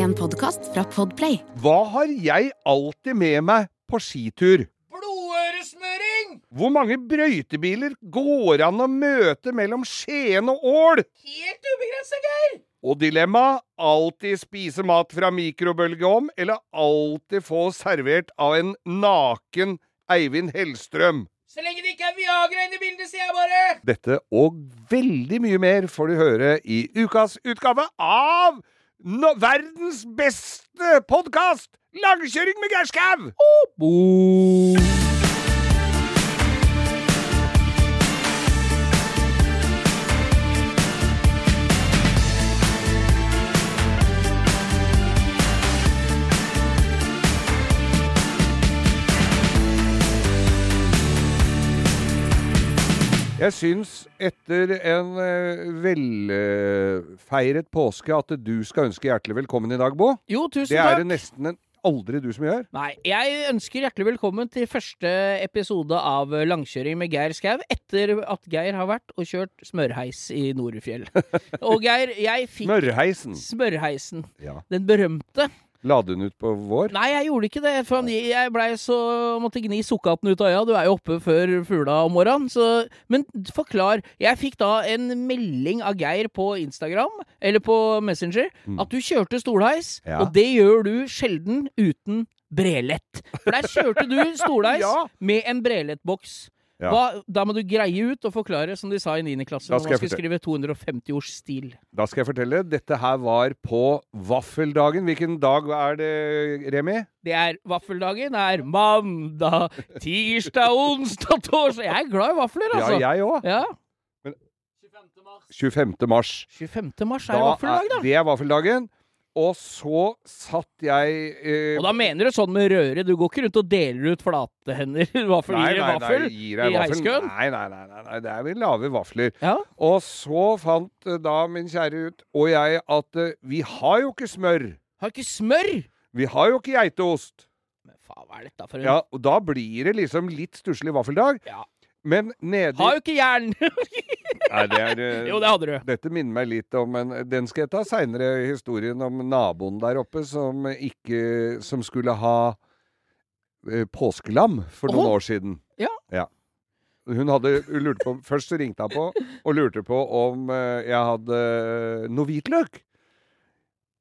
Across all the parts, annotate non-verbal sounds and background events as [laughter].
En podkast fra Podplay. Hva har jeg alltid med meg på skitur? Blodøresmøring! Hvor mange brøytebiler går an å møte mellom Skien og Ål? Helt ubegrensa, Geir! Og dilemma alltid spise mat fra mikrobølgeovn, eller alltid få servert av en naken Eivind Hellstrøm? Så lenge det ikke er Viagra inne i bildet, sier jeg bare! Dette og veldig mye mer får du høre i ukas utgave av no verdens beste podkast, Langkjøring med Gerskaug! Jeg syns etter en uh, velfeiret påske at du skal ønske hjertelig velkommen i dag, Bo. Jo, tusen takk. Det er det nesten en, aldri du som gjør. Nei, jeg ønsker hjertelig velkommen til første episode av Langkjøring med Geir Skau, etter at Geir har vært og kjørt smørheis i Norefjell. [laughs] Og Geir, jeg fikk Smørheisen. smørheisen. Ja. Den berømte. La du den ut på vår? Nei, jeg gjorde ikke det, for jeg blei så Måtte gni sukkaten ut av øya. Du er jo oppe før fugla om morgenen, så Men forklar. Jeg fikk da en melding av Geir på Instagram, eller på Messenger, at du kjørte stolheis, Ja. og det gjør du sjelden uten brelett. For der kjørte du [laughs] stolheis Ja. med en brelettboks. Ja. Da, da må du greie ut og forklare, som de sa i 9. klasse, Da når skal man skulle skrive 250 års stil. Da skal jeg fortelle. Dette her var på vaffeldagen. Hvilken dag er det, Remi? Det er vaffeldagen er mandag, tirsdag, onsdag, torsdag Jeg er glad i vafler, altså. Ja, jeg òg. Ja. 25. mars. 25. mars er vaffeldag, da. det er vaffeldagen. Og så satt jeg eh, Og da mener du sånn med røre? Du går ikke rundt og deler ut flate hender? [laughs] Vaffel, Nei, nei, vaffel nei, gir deg i heiskøen? Nei, nei, nei, nei, det er vel lave vafler. Ja. Og så fant eh, da min kjære ut og jeg at eh, vi har jo ikke smør. Har ikke smør! Vi har jo ikke geitost. Men faen, hva er dette for en Ja, og da blir det liksom litt stusslig vaffeldag. Ja. Men nedi Har jo ikke jern! [laughs] Nei, det er eh, jo, det hadde du. Dette minner meg litt om en Den skal jeg ta seinere, historien om naboen der oppe som ikke Som skulle ha eh, påskelam for noen oh. år siden. Ja. Hun hadde lurte på Først ringte hun på og lurte på om eh, jeg hadde noe hvitløk.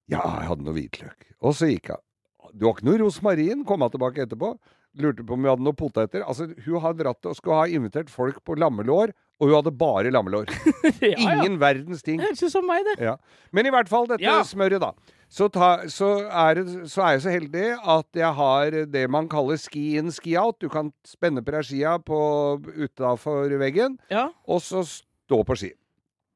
Ja, jeg hadde noe hvitløk. Og så gikk hun. Du har ikke noe rosmarin? Kom hun tilbake etterpå. Lurte på om vi hadde noe poteter. Altså, Hun hadde dratt og skulle ha invitert folk på lammelår, og hun hadde bare lammelår. [laughs] ja, ja. Ingen verdens ting. Høres ut som meg, det. Ja. Men i hvert fall dette Ja. smøret, da. Så, ta, så, er så er jeg så heldig at jeg har det man kaller ski in, ski out. Du kan spenne på deg skia utafor veggen, Ja. og så stå på ski.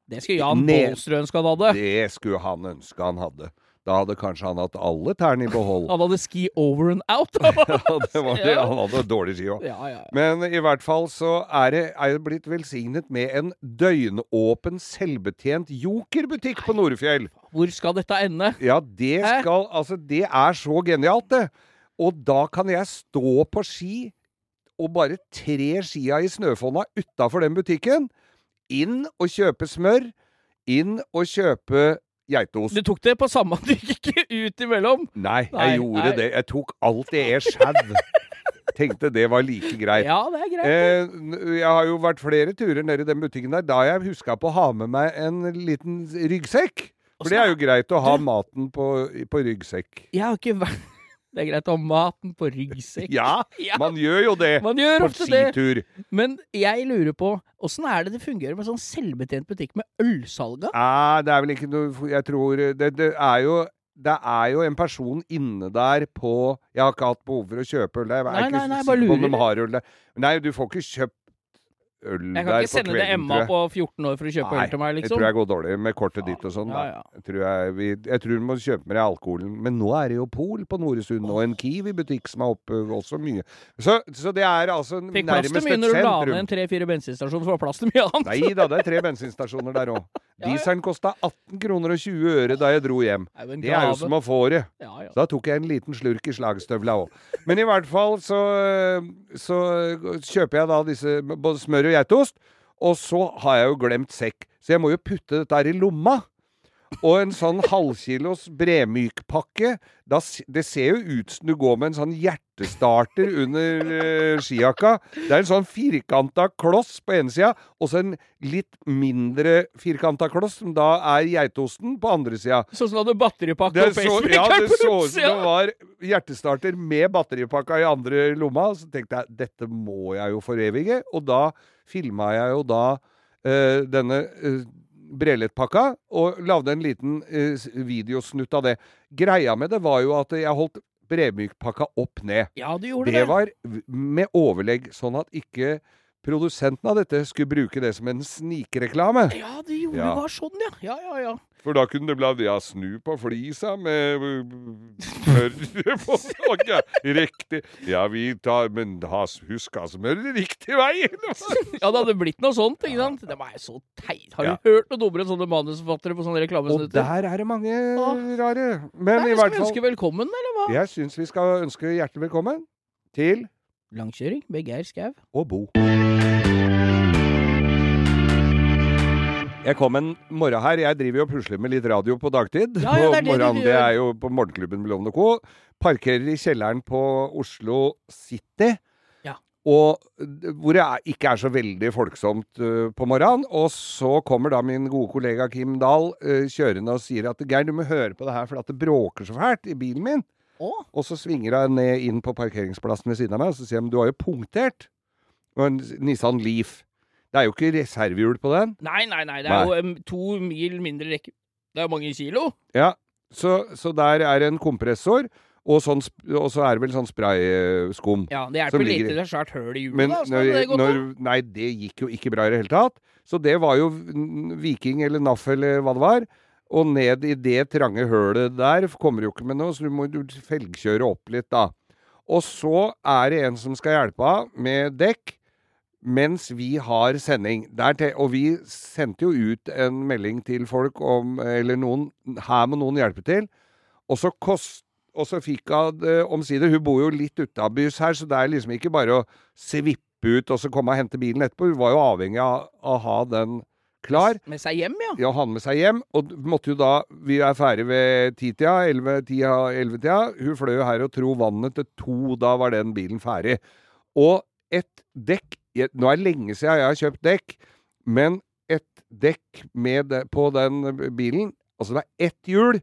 Det skulle Jan. Baalstrø ønske han hadde. Det skulle han ønske han hadde. Da hadde kanskje han hatt alle tærne i behold. [laughs] Han hadde ski over and out. [laughs] Ja, det var det. Han hadde dårlig ski òg. ja, ja, ja. Men i hvert fall så er det, er det blitt velsignet med en døgnåpen, selvbetjent jokerbutikk på Norefjell. Hvor skal dette ende? Ja, det Hæ? Altså, det er så genialt, det. Og da kan jeg stå på ski og bare tre skia i snøfonna utafor den butikken. Inn og kjøpe smør. Inn og kjøpe geitost. Du tok det på samme [laughs] Du gikk ikke ut imellom? Nei, jeg Nei, gjorde nei. det. Jeg tok alt det er sjau. Tenkte det var like greit. Ja, det er greit. Eh, jeg har jo vært flere turer nede i den butikken der da jeg huska på å ha med meg en liten ryggsekk. For det er jo greit å ha maten på, på ryggsekk. Jeg har ikke vært Det er greit å ha maten på ryggsekk. Ja, [laughs] Ja. man gjør jo det Man gjør på ofte det. skitur. Men jeg lurer på åssen er det det fungerer med sånn selvbetjent butikk med ølsalga? Nei, det er vel ikke noe Jeg tror det, det er jo det er jo en person inne der på Jeg har ikke hatt behov for å kjøpe øl der. Jeg Nei, nei, nei, bare lurer. Nei, du får ikke kjøpt øl Jeg kan der ikke sende det Emma på 14 år for å kjøpe Nei, øl til meg, Det jeg tror jeg går dårlig med kortet ditt og sånn. Ja, ja. Jeg, tror jeg, vi, jeg tror du må kjøpe med deg alkoholen. Men nå er det jo Pol på Noresund og en Kiwi-butikk som er oppe også mye. Så, så det er altså Fikk plass til mye når du la ned en tre-fire bensinstasjoner, for det var plass til mye annet. Nei da, det er tre bensinstasjoner der òg. Dieselen kosta 18 kroner og 20 øre da jeg dro hjem. Det er jo som å få det. Så da tok jeg en liten slurk i slagstøvla òg. Men i hvert fall så, så kjøper jeg da disse både smør og geitost. Og så har jeg jo glemt sekk, så jeg må jo putte dette her i lomma. Og en sånn halvkilos bremykpakke. Da, det ser jo ut som du går med en sånn hjertestarter under uh, skijakka. Det er en sånn firkanta kloss på ene sida, og så en litt mindre firkanta kloss, som da er geitosten, på andre sida. Sånn som du hadde batteripakke Det og så, ja, det på utsida. det var hjertestarter med batteripakka i andre lomma. Så tenkte jeg dette må jeg jo forevige. Og da filma jeg jo da uh, denne uh, brelettpakka og lagde en liten eh, videosnutt av det. Greia med det var jo at jeg holdt bremykpakka opp ned. Ja, du gjorde Det det. var med overlegg, sånn at ikke produsenten av dette skulle bruke det som en snikreklame. Ja, det gjorde Ja. var sånn, ja. Ja, ja, ja. For da kunne det bli ja, snu på flisa med smøret på. noe riktig. Ja, vi tar Men husk å smøre riktig vei! [laughs] Ja, det hadde blitt noe sånt, ikke sant? Det var så teit. Har du hørt noe dummere enn sånne manusforfattere på sånne Og der er det mange rare. Men Nei, i skal vi ønske velkommen, eller hva? Jeg syns vi skal ønske hjertelig velkommen til Langkjøring med Geir Skau. Og bo. Jeg kom en morgen her. Jeg driver jo og pusler med litt radio på dagtid. Ja, ja, det er det på morgenen, det er jo på Morgenklubben med Lovende Co. Parkerer i kjelleren på Oslo City. Ja. Og hvor det ikke er så veldig folksomt uh, på morgenen. Og så kommer da min gode kollega Kim Dahl uh, kjørende og sier at Geir, du må høre på det her, for at det bråker så fælt i bilen min. Å, Og så svinger hun ned inn på parkeringsplassen ved siden av meg, og så sier hun du har jo punktert. Og en Nissan Leaf. Det er jo ikke reservehjul på den. nei, nei, nei. Det er Nei. jo um, to mil mindre rekke... Det er mange kilo. Ja, så, så der er en kompressor, og, sånn, og så er det vel sånn sprayskum. Ja, det hjelper lite. Det er svært høl i hjulet, Men da. Når, det når. Nei, det gikk jo ikke bra i det hele tatt. Så det var jo Viking eller NAF eller hva det var. Og ned i det trange hølet der kommer jo ikke med noe, så du må felgkjøre opp litt, da. Og så er det en som skal hjelpe av med dekk mens vi har sending. Og vi sendte jo ut en melding til folk om Eller noen Her må noen hjelpe til. Og så kost og så fikk hun det omsider Hun bor jo litt utabys her, så det er liksom ikke bare å svippe ut og så komme og hente bilen etterpå. Hun var jo avhengig av å ha den klar. Med seg hjem, ja. Ja, han med seg hjem. Og måtte jo da Vi er ferdig ved titida, 11-tida. Hun fløy jo her og tro vannet til to. Da var den bilen ferdig. Og et dekk Nå er det lenge siden jeg har kjøpt dekk, men et dekk med på den bilen Altså, det er ett hjul.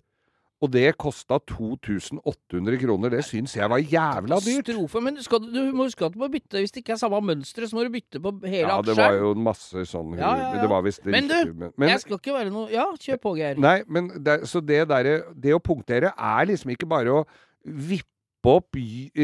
Og det kosta 2800 kroner. Det syns jeg var jævla dyrt. Strofe, Men skal du, du må huske at du må bytte Hvis det ikke er samme mønsteret, så må du bytte på hele aksjen. Ja, det var jo masse sånn Ja, ja, ja. Det var visst Men du, men, men, Jeg skal ikke være noe Ja, kjør på, Geir. Nei, men det, så det derre Det å punktere er liksom ikke bare å vippe opp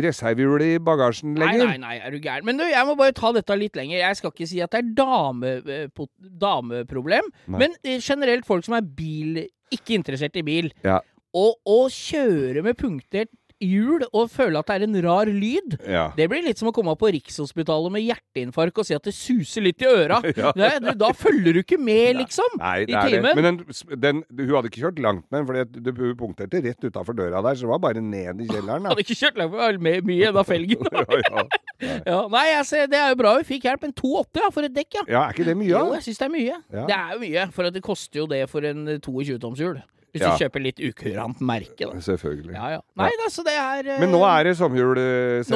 reservehjulet i bagasjen lenger. nei, nei, nei, er du gæren. Men du, jeg må bare ta dette litt lenger. Jeg skal ikke si at det er dame, eh, dameproblem, Nei. men eh, generelt folk som er bil, ikke interessert i bil. Ja. Og å kjøre med punktert hjul og føle at det er en rar lyd, Ja. det blir litt som å komme på Rikshospitalet med hjerteinfarkt og si at det suser litt i øra. [laughs] Ja. Nei, du, da følger du ikke med, liksom. Nei, I timen? Men den, den, hun hadde ikke kjørt langt med den, for hun punkterte rett utafor døra der, så det var bare ned i kjelleren. Hadde ikke kjørt langt med med mye av felgen. [laughs] ja, nei, ser, det er jo bra. Vi fikk hjelp. En 2,80 ja, for et dekk, ja. ja, er ikke det mye? Jo, jeg syns det er mye. Det er jo mye, for at det koster jo det for en 22-toms hjul. Hvis Ja. du kjøper litt ukurant merke, da. Selvfølgelig. Ja, ja. Nei, da, så det er eh, Men nå er det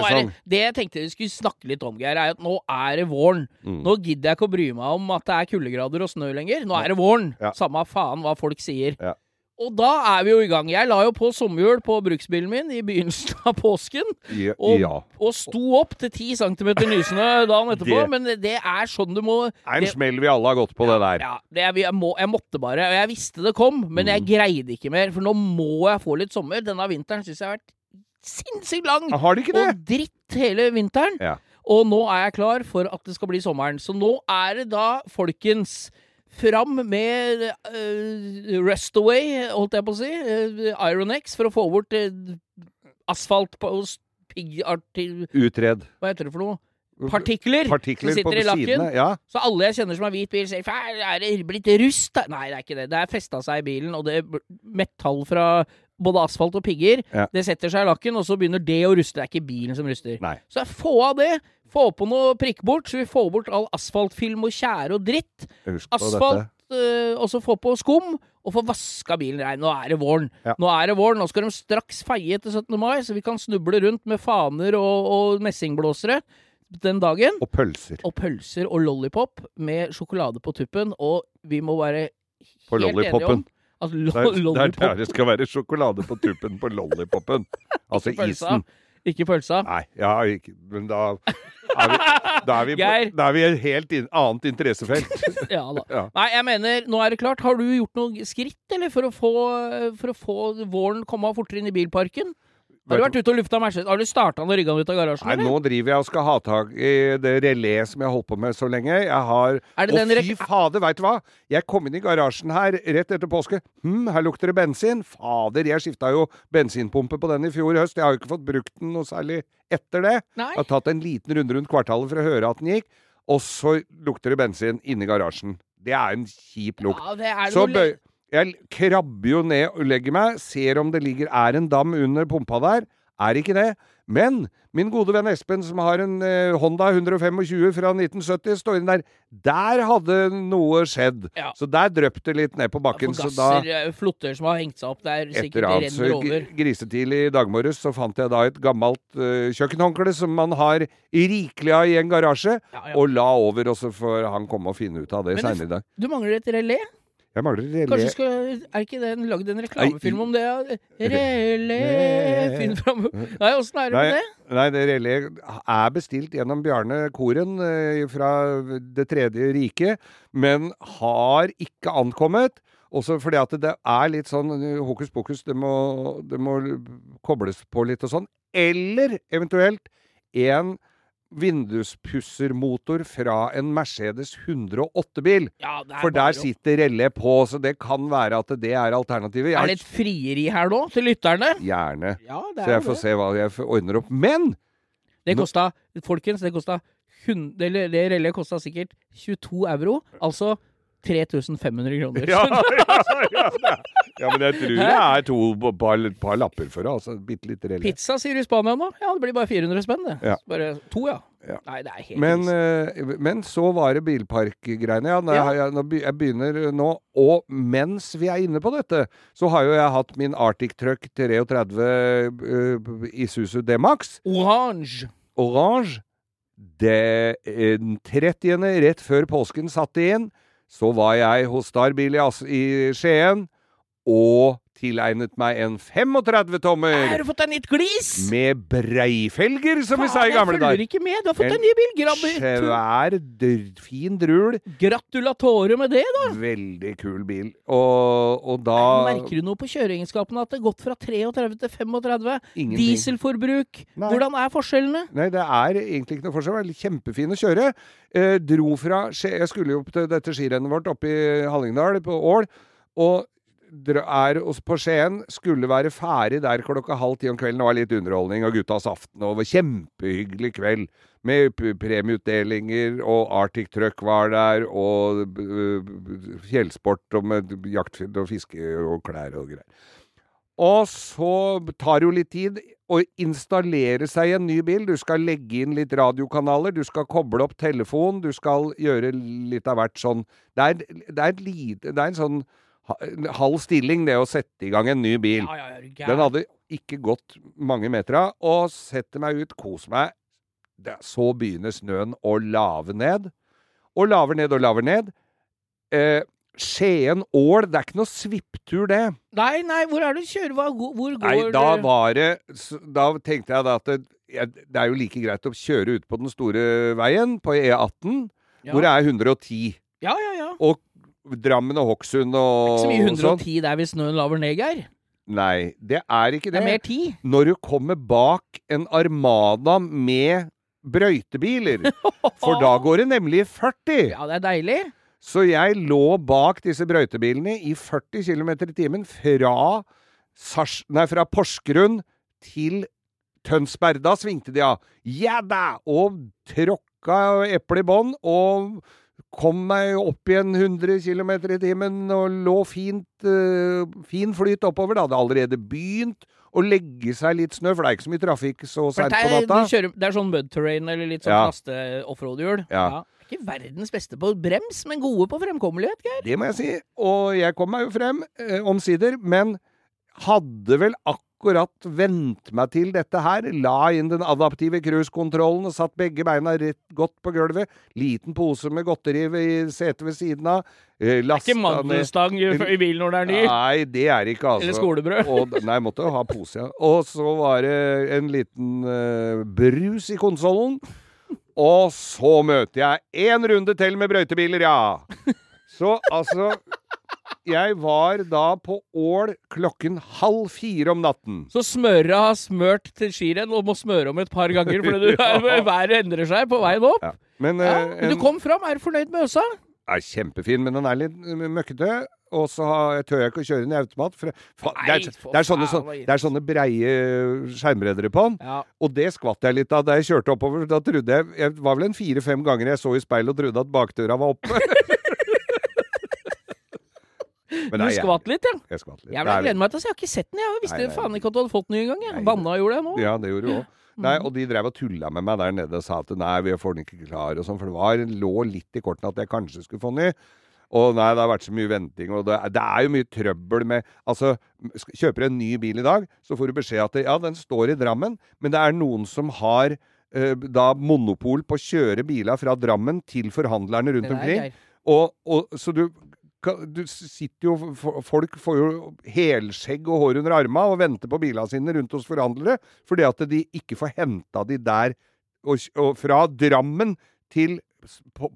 er det, det jeg tenkte vi skulle snakke litt om, Geir, er at nå er det våren. Mm. Nå gidder jeg ikke å bry meg om at det er kuldegrader og snø lenger. Nå er det våren. Ja. Samme faen hva folk sier. Ja. Og da er vi jo i gang. Jeg la jo på sommerhjul på bruksbilen min i begynnelsen av påsken. Og, ja. og sto opp til 10 cm nysnø dagen etterpå. Det- Men det er sånn du må Det er en smell vi alle har gått på, det der. Ja, det er, jeg, må, jeg måtte bare. Og jeg visste det kom, men Mm. jeg greide ikke mer. For nå må jeg få litt sommer. Denne vinteren syns jeg har vært sinnssykt lang. Har det ikke det? Og dritt hele vinteren. Ja. Og nå er jeg klar for at det skal bli sommeren. Så nå er det da, folkens Fram med uh, Rust Away, holdt jeg på å si. Uh, Iron X, for å få bort uh, asfalt på hos piggartil... Utred. Hva heter det for noe? Partikler, Partikler som på sitter i lakken. Ja. Så alle jeg kjenner som har hvit bil, sier "Fæ, er det blitt rust? Nei, det er ikke det. Det er festa seg i bilen, og det er metall fra både asfalt og pigger. Ja. Det setter seg i lakken, og så begynner det å ruste. Det er ikke bilen som ruster. Nei. Så få av det. Få på noe prikkbort, så vi får bort all asfaltfilm og tjære og dritt. Asfalt, øh, og så få på skum og få vaska bilen rein. Nå er det våren. Ja. Nå er det våren. Nå skal de straks feie etter 17. mai, så vi kan snuble rundt med faner og, og messingblåsere den dagen. Og pølser. Og pølser og lollipop med sjokolade på tuppen. Og vi må være helt enige om at lo Det er, det er der det skal være sjokolade på tuppen på lollipopen. [laughs] Altså isen. Ikke pølsa. Nei, ja, ikke, men da er vi, da er vi, på, da er vi et helt in annet interessefelt. [laughs] Ja da. Ja. Nei, jeg mener, nå er det klart. Har du gjort noen skritt, eller, for å få, for å få våren komme fortere inn i bilparken? Har du vært ute og lufta Mercedes? Har du starta og rygga den ut av garasjen, Nei, eller? nå driver jeg og skal ha tak i det relet som jeg har holdt på med så lenge. Jeg har Å, fy fader, veit du hva? Jeg kom inn i garasjen her rett etter påske. Hm, her lukter det bensin. Fader, jeg skifta jo bensinpumpe på den i fjor høst. Jeg har jo ikke fått brukt den noe særlig etter det. Nei. Jeg har tatt en liten runde rundt kvartalet for å høre at den gikk. Og så lukter det bensin inni garasjen. Det er en kjip lukt. Ja, det er Så bøy, jeg krabber jo ned og legger meg, ser om det ligger er en dam under pumpa der. Er ikke det. Men min gode venn Espen, som har en eh, Honda 125 fra 1970 stående der, der hadde noe skjedd. Ja. Så der drøp det litt ned på bakken. Så da, eh, flotter som har hengt seg opp der, sikkert det renner over. grisetidlig i dag morges, så fant jeg da et gammelt uh, kjøkkenhåndkle som man har rikelig av i en garasje, Ja, ja. og la over, og så får han komme og finne ut av det- seinere i dag. Du mangler et relé? Jeg mangler relé. Kanskje skal Er ikke den lagd en reklamefilm om det? Relé Finn fram Nei, åssen er det med det? nei, det relé er bestilt gjennom Bjarne Koren eh, fra Det tredje riket, men har ikke ankommet. Også fordi at det er litt sånn hokus pokus, det må, det må kobles på litt og sånn. Eller eventuelt en vinduspussermotor fra en Mercedes 108-bil. Ja, For der sitter relle på, så det kan være at det er alternativet. Er det et frieri her nå, til lytterne? Gjerne. Ja, det Så er jeg får det. se hva jeg ordner opp. Men Det kosta, folkens, det kosta Det, det reléet kosta sikkert 22 euro. Altså 3500 kroner. [laughs] Ja, ja, ja, ja. men jeg tror det er to par, par lapper for det. Altså, Bitte litt relé. Pizza sier du i Spania nå? Ja, det blir bare 400 spenn, det. Bare to, ja. Ja. Nei, det er helt Men, eh, men så var det bilparkgreiene. Ja, når Ja. Jeg, jeg, når jeg begynner nå. Og mens vi er inne på dette, så har jo jeg hatt min Arctic Truck 33 uh, Isuzu D-Max. Orange. Orange. Det eh, 30. rett før påsken satte inn, så var jeg hos Starbil i Skien og tilegnet meg en 35-tommer Har du fått deg nytt glis? med breifelger, som vi sa i gamle gamle jeg dager. følger ikke med. Du har fått En en ny bil. En Svær, dr- fin drul. Gratulatore med det, da. Veldig kul bil. Og, og da Merker du noe på kjøreegenskapene? At det har gått fra 33 til 35? Ingenting. Dieselforbruk? Nei. Hvordan er forskjellene? Nei, det er egentlig ikke noe forskjell. Det er Kjempefin å kjøre. Eh, dro fra Jeg skulle jo opp til dette skirennet vårt oppe i Hallingdal, på Ål. Og er på Skien. Skulle være ferdig der klokka halv ti om kvelden. Det var litt underholdning og guttas aften. Var kjempehyggelig kveld. Med premieutdelinger, og Arctic Truck var der, og fjellsport og med jakt og fiske og klær og greier. Og så tar jo litt tid å installere seg i en ny bil. Du skal legge inn litt radiokanaler, du skal koble opp telefon, du skal gjøre litt av hvert sånn Det er, det er, det er en sånn halv stilling, det å sette i gang en ny bil. Ja, ja, ja, Den hadde ikke gått mange meter og setter meg ut, kos meg. Så begynner snøen å lave ned. Og laver ned og laver ned. Eh, Skien-Ål, det er ikke noe svipptur, det. Nei, nei, hvor er det du kjører? Hvor går Nei, da var det Da tenkte jeg da at det, det er jo like greit å kjøre ut på den store veien, på E18, ja. hvor det er 110. Ja, ja, ja. Og Drammen og Hokksund og, Ikke så mye og sånn. 110 der hvis snøen laver ned, Geir. Nei, det er ikke Det det. er mer tid. Når du kommer bak en armada med brøytebiler, [laughs] for da går det nemlig i 40. Ja, det er deilig. Så jeg lå bak disse brøytebilene i 40 km i timen fra, Sars nei, fra Porsgrunn til Tønsberg. Da svingte de av. Ja da! Og tråkka eple i bånn og kom meg opp igjen 100 km i timen og lå fint, uh, fin flyt oppover. Det hadde allerede begynt å legge seg litt snø, for det er ikke så mye trafikk så seint på natta. De kjører, det er sånn mud terrain eller litt sånn Ja. faste offroad-hjul. Ja. Ikke verdens beste på brems, men gode på fremkommelighet, Geir. Det må jeg si. Og jeg kom meg jo frem, eh, omsider. Men hadde vel akkurat vent meg til dette her. La inn den adaptive cruisekontrollen og satt begge beina rett godt på gulvet. Liten pose med godteri i setet ved siden av. Eh, Ikke er ikke mandelstang i i bilen når den er ny. Nei, det er ikke, altså. Eller skolebrød. Og, nei, måtte jo ha pose, ja. Og så var det en liten uh, brus i konsollen. Og så møter jeg én runde til med brøytebiler, ja. Så altså Jeg var da på Ål klokken halv fire om natten. Så smøret har smørt til skirenn og må smøre om et par ganger fordi [laughs] ja. været endrer seg på veien opp. Ja. Men, Ja, eh, men du en- kom fram. Er du fornøyd med øsa? er kjempefin, men den er litt eh, møkkete. Og så tør jeg ikke å kjøre den i automat. For, for, det, er, det, er sånne, så, det er sånne breie skjermredere på den. Ja. Og det skvatt jeg litt av da jeg kjørte oppover. Da trodde jeg Jeg var vel en fire-fem ganger jeg så i speilet og trodde at bakdøra var oppe. [laughs] Men Du skvatt litt, ja. Jeg skvatt litt. Jeg Det er- gleder meg til å se. Jeg har ikke sett den. Jeg visste Nei, nei. faen ikke at du hadde fått den engang. Jeg. Banna gjorde jeg nå. Ja, det gjorde du òg. Nei, og de drev og tulla med meg der nede og sa at nei, vi får den ikke klar og sånn, for det var, lå litt i kortene at jeg kanskje skulle få den ny. Og nei, det har vært så mye venting, og det, det er jo mye trøbbel med Altså, kjøper du en ny bil i dag, så får du beskjed at ja, den står i Drammen, men det er noen som har eh, da monopol på å kjøre biler fra Drammen til forhandlerne rundt omkring. Og, og så du du sitter jo Folk får jo helskjegg og hår under arma og venter på bilene sine rundt hos forhandlere fordi at de ikke får henta de der og, og fra Drammen til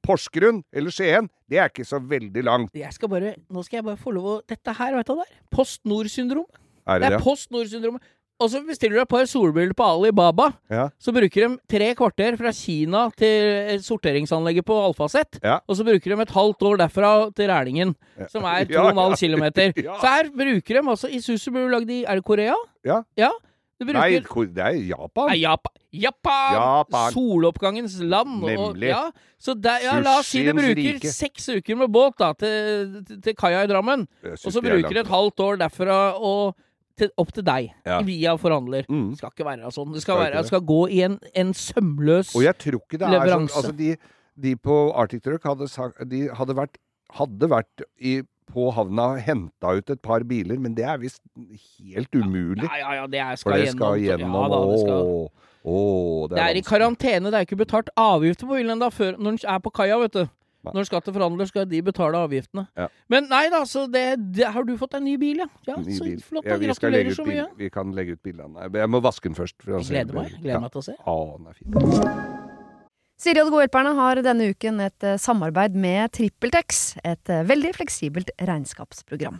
Porsgrunn eller Skien. Det er ikke så veldig langt. Jeg skal bare, nå skal jeg bare få lov å Dette her, vet du hva det er? Post Nord-syndrom. Det det er? Post Nord-syndrom. Og så bestiller du et par solbriller på Alibaba. Ja. Så bruker de tre kvarter fra Kina til sorteringsanlegget på Alfaset. Ja. Og så bruker de et halvt år derfra til Rælingen, som er [laughs] Ja, 2,5 ja. [laughs] Ja. Så her bruker de altså Isuzu ble lagd i Er det Korea? Ja. Ja. Bruker Nei, det er Japan. Nei, Japan. Japan! Japan. Soloppgangens land. Og, Nemlig. ja. Så der, ja, la oss si du bruker seks uker med båt da, til, til, til kaia i Drammen. Og så er bruker et halvt år derfra og til, opp til deg, Ja. via forhandler. Mm. Det skal ikke være sånn. Det skal, Skal være, det skal gå i en, en sømløs Og jeg tror ikke det er sånn Altså, de, de på Arctic Truck hadde, sagt, de hadde vært, hadde vært i, på havna og henta ut et par biler, men det er visst helt umulig. Ja, ja, ja, det er, For det skal gjennom. ja, da, det, skal. Åh, åh, det er i karantene. Det er ikke betalt avgifter på bilen ennå før når den er på kaia, vet du. Nei. Når skatteforhandler skal forhandler, skal de betale avgiftene. Ja. Men nei da, så det, det Har du fått en ny bil, ja? Ja, Ny Så bil. flott. Ja, Gratulerer så mye. vi kan legge ut bildene. Jeg må vaske den først. for å Jeg se gleder meg. Gleder ja. meg til å se. Ja, den er fin. Siri og de gode hjelperne har denne uken et eh, samarbeid med TrippelTex, et eh, veldig fleksibelt regnskapsprogram.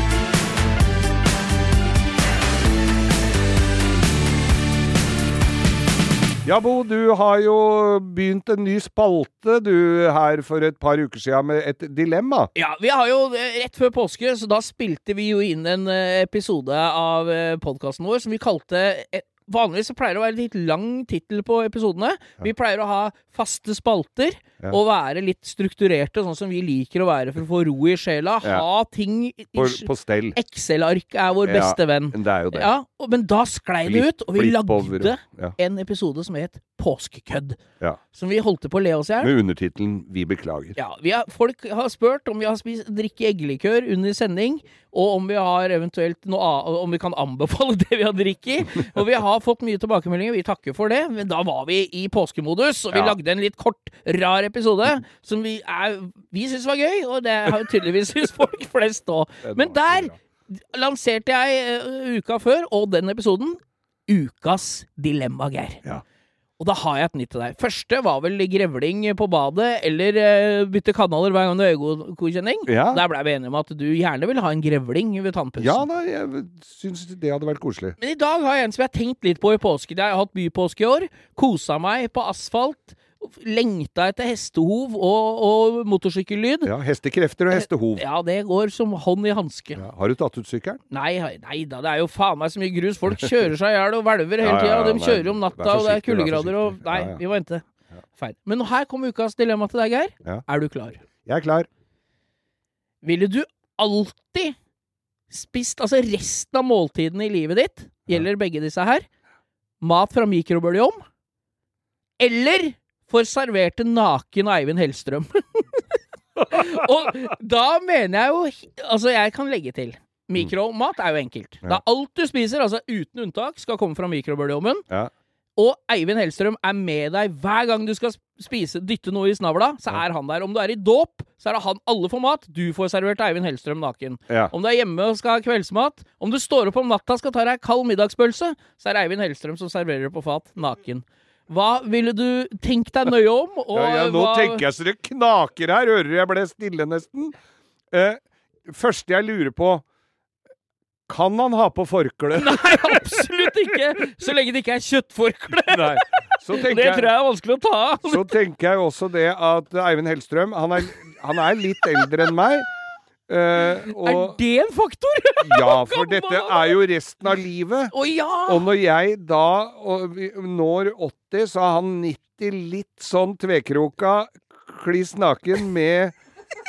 Ja, Bo, du har jo begynt en ny spalte du her for et par uker siden med et dilemma. Ja, vi har jo eh, rett før påske, så da spilte vi jo inn en eh, episode av podkasten vår som vi kalte eh, vanligvis så pleier det å være litt lang tittel på episodene. Vi pleier å ha faste spalter Ja. og være litt strukturerte, sånn som vi liker å være for å få ro i sjela. Ja. Ha ting På, på stell. Excel-ark er vår beste venn. Det er jo det. Ja, og, men da sklei det ut, og vi lagde en episode som het Påskekødd. Ja. Som vi holdt på å le oss i hjel. Med undertittelen 'Vi beklager'. Ja, vi har, folk har spurt om vi har spist drikke eggelikør under sending, og om vi har eventuelt noe annet om vi kan anbefale [laughs] det vi har drikket. Og vi har fått mye tilbakemeldinger, vi takker for det. Men da var vi i påskemodus, og vi Ja. lagde en litt kort, rar episode som vi, er- vi syns var gøy, og det har tydeligvis [laughs] syns folk flest òg. Men der lanserte jeg eh, uka før, og den episoden, Ukas dilemma, Geir. Ja. Og da har jeg et nytt til deg. Første var vel grevling på badet, eller uh, bytte kanaler hver gang du har øyegodkjenning. Ja. Der blei vi enige om at du gjerne vil ha en grevling ved tannpussen. Ja, da, jeg syns det hadde vært koselig. Men i dag har jeg en som jeg har tenkt litt på i påske. Jeg har hatt bypåske i år. Kosa meg på asfalt. Lengta etter hestehov og, og motorsykkellyd. Ja, Hestekrefter og hestehov. Ja, det går som hånd i hanske. Ja. Har du tatt ut sykkelen? Nei, nei da, det er jo faen meg så mye grus. Folk kjører seg i hjel og hvelver hele Ja, ja, ja, De kjører om natta, og det er kuldegrader og. Nei, vi vente. Ja. Feil. Men her kommer ukas dilemma til deg, Geir. Er du klar? Jeg er klar. Ville du alltid spist, altså resten av måltidene i livet ditt, gjelder begge disse her, mat fra mikrobølgeovn, eller får servert en naken Eivind Hellstrøm? [laughs] og da mener jeg jo Altså, jeg kan legge til. Mikromat er jo enkelt. Ja. Da alt du spiser, altså uten unntak, skal komme fra mikrobølgeovnen. Ja. Og Eivind Hellstrøm er med deg hver gang du skal spise, dytte noe i snavla. Så er han der. Om du er i dåp, så er det han alle får mat. Du får servert Eivind Hellstrøm naken. Ja. Om du er hjemme og skal ha kveldsmat, om du står opp om natta og skal ta deg kald middagspølse, så er det Eivind Hellstrøm som serverer det på fat, naken. Hva ville du tenkt deg nøye om? [laughs] Og Ja, ja, nå hva... tenker jeg så det knaker her. Hører du jeg ble stille nesten? Eh, første jeg lurer på Kan han ha på forkle? [laughs] Nei, absolutt ikke! Så lenge det ikke er kjøttforkle. [laughs] Nei. Så Det jeg, tror jeg, er vanskelig å ta av. så tenker jeg også det at Eivind Hellstrøm Han er, han er litt eldre enn meg. Eh, Er det en faktor? ja, for dette er jo resten av livet. Oh, ja! Og når jeg da og når 80, så er han 90 litt sånn tvekroka, kliss naken med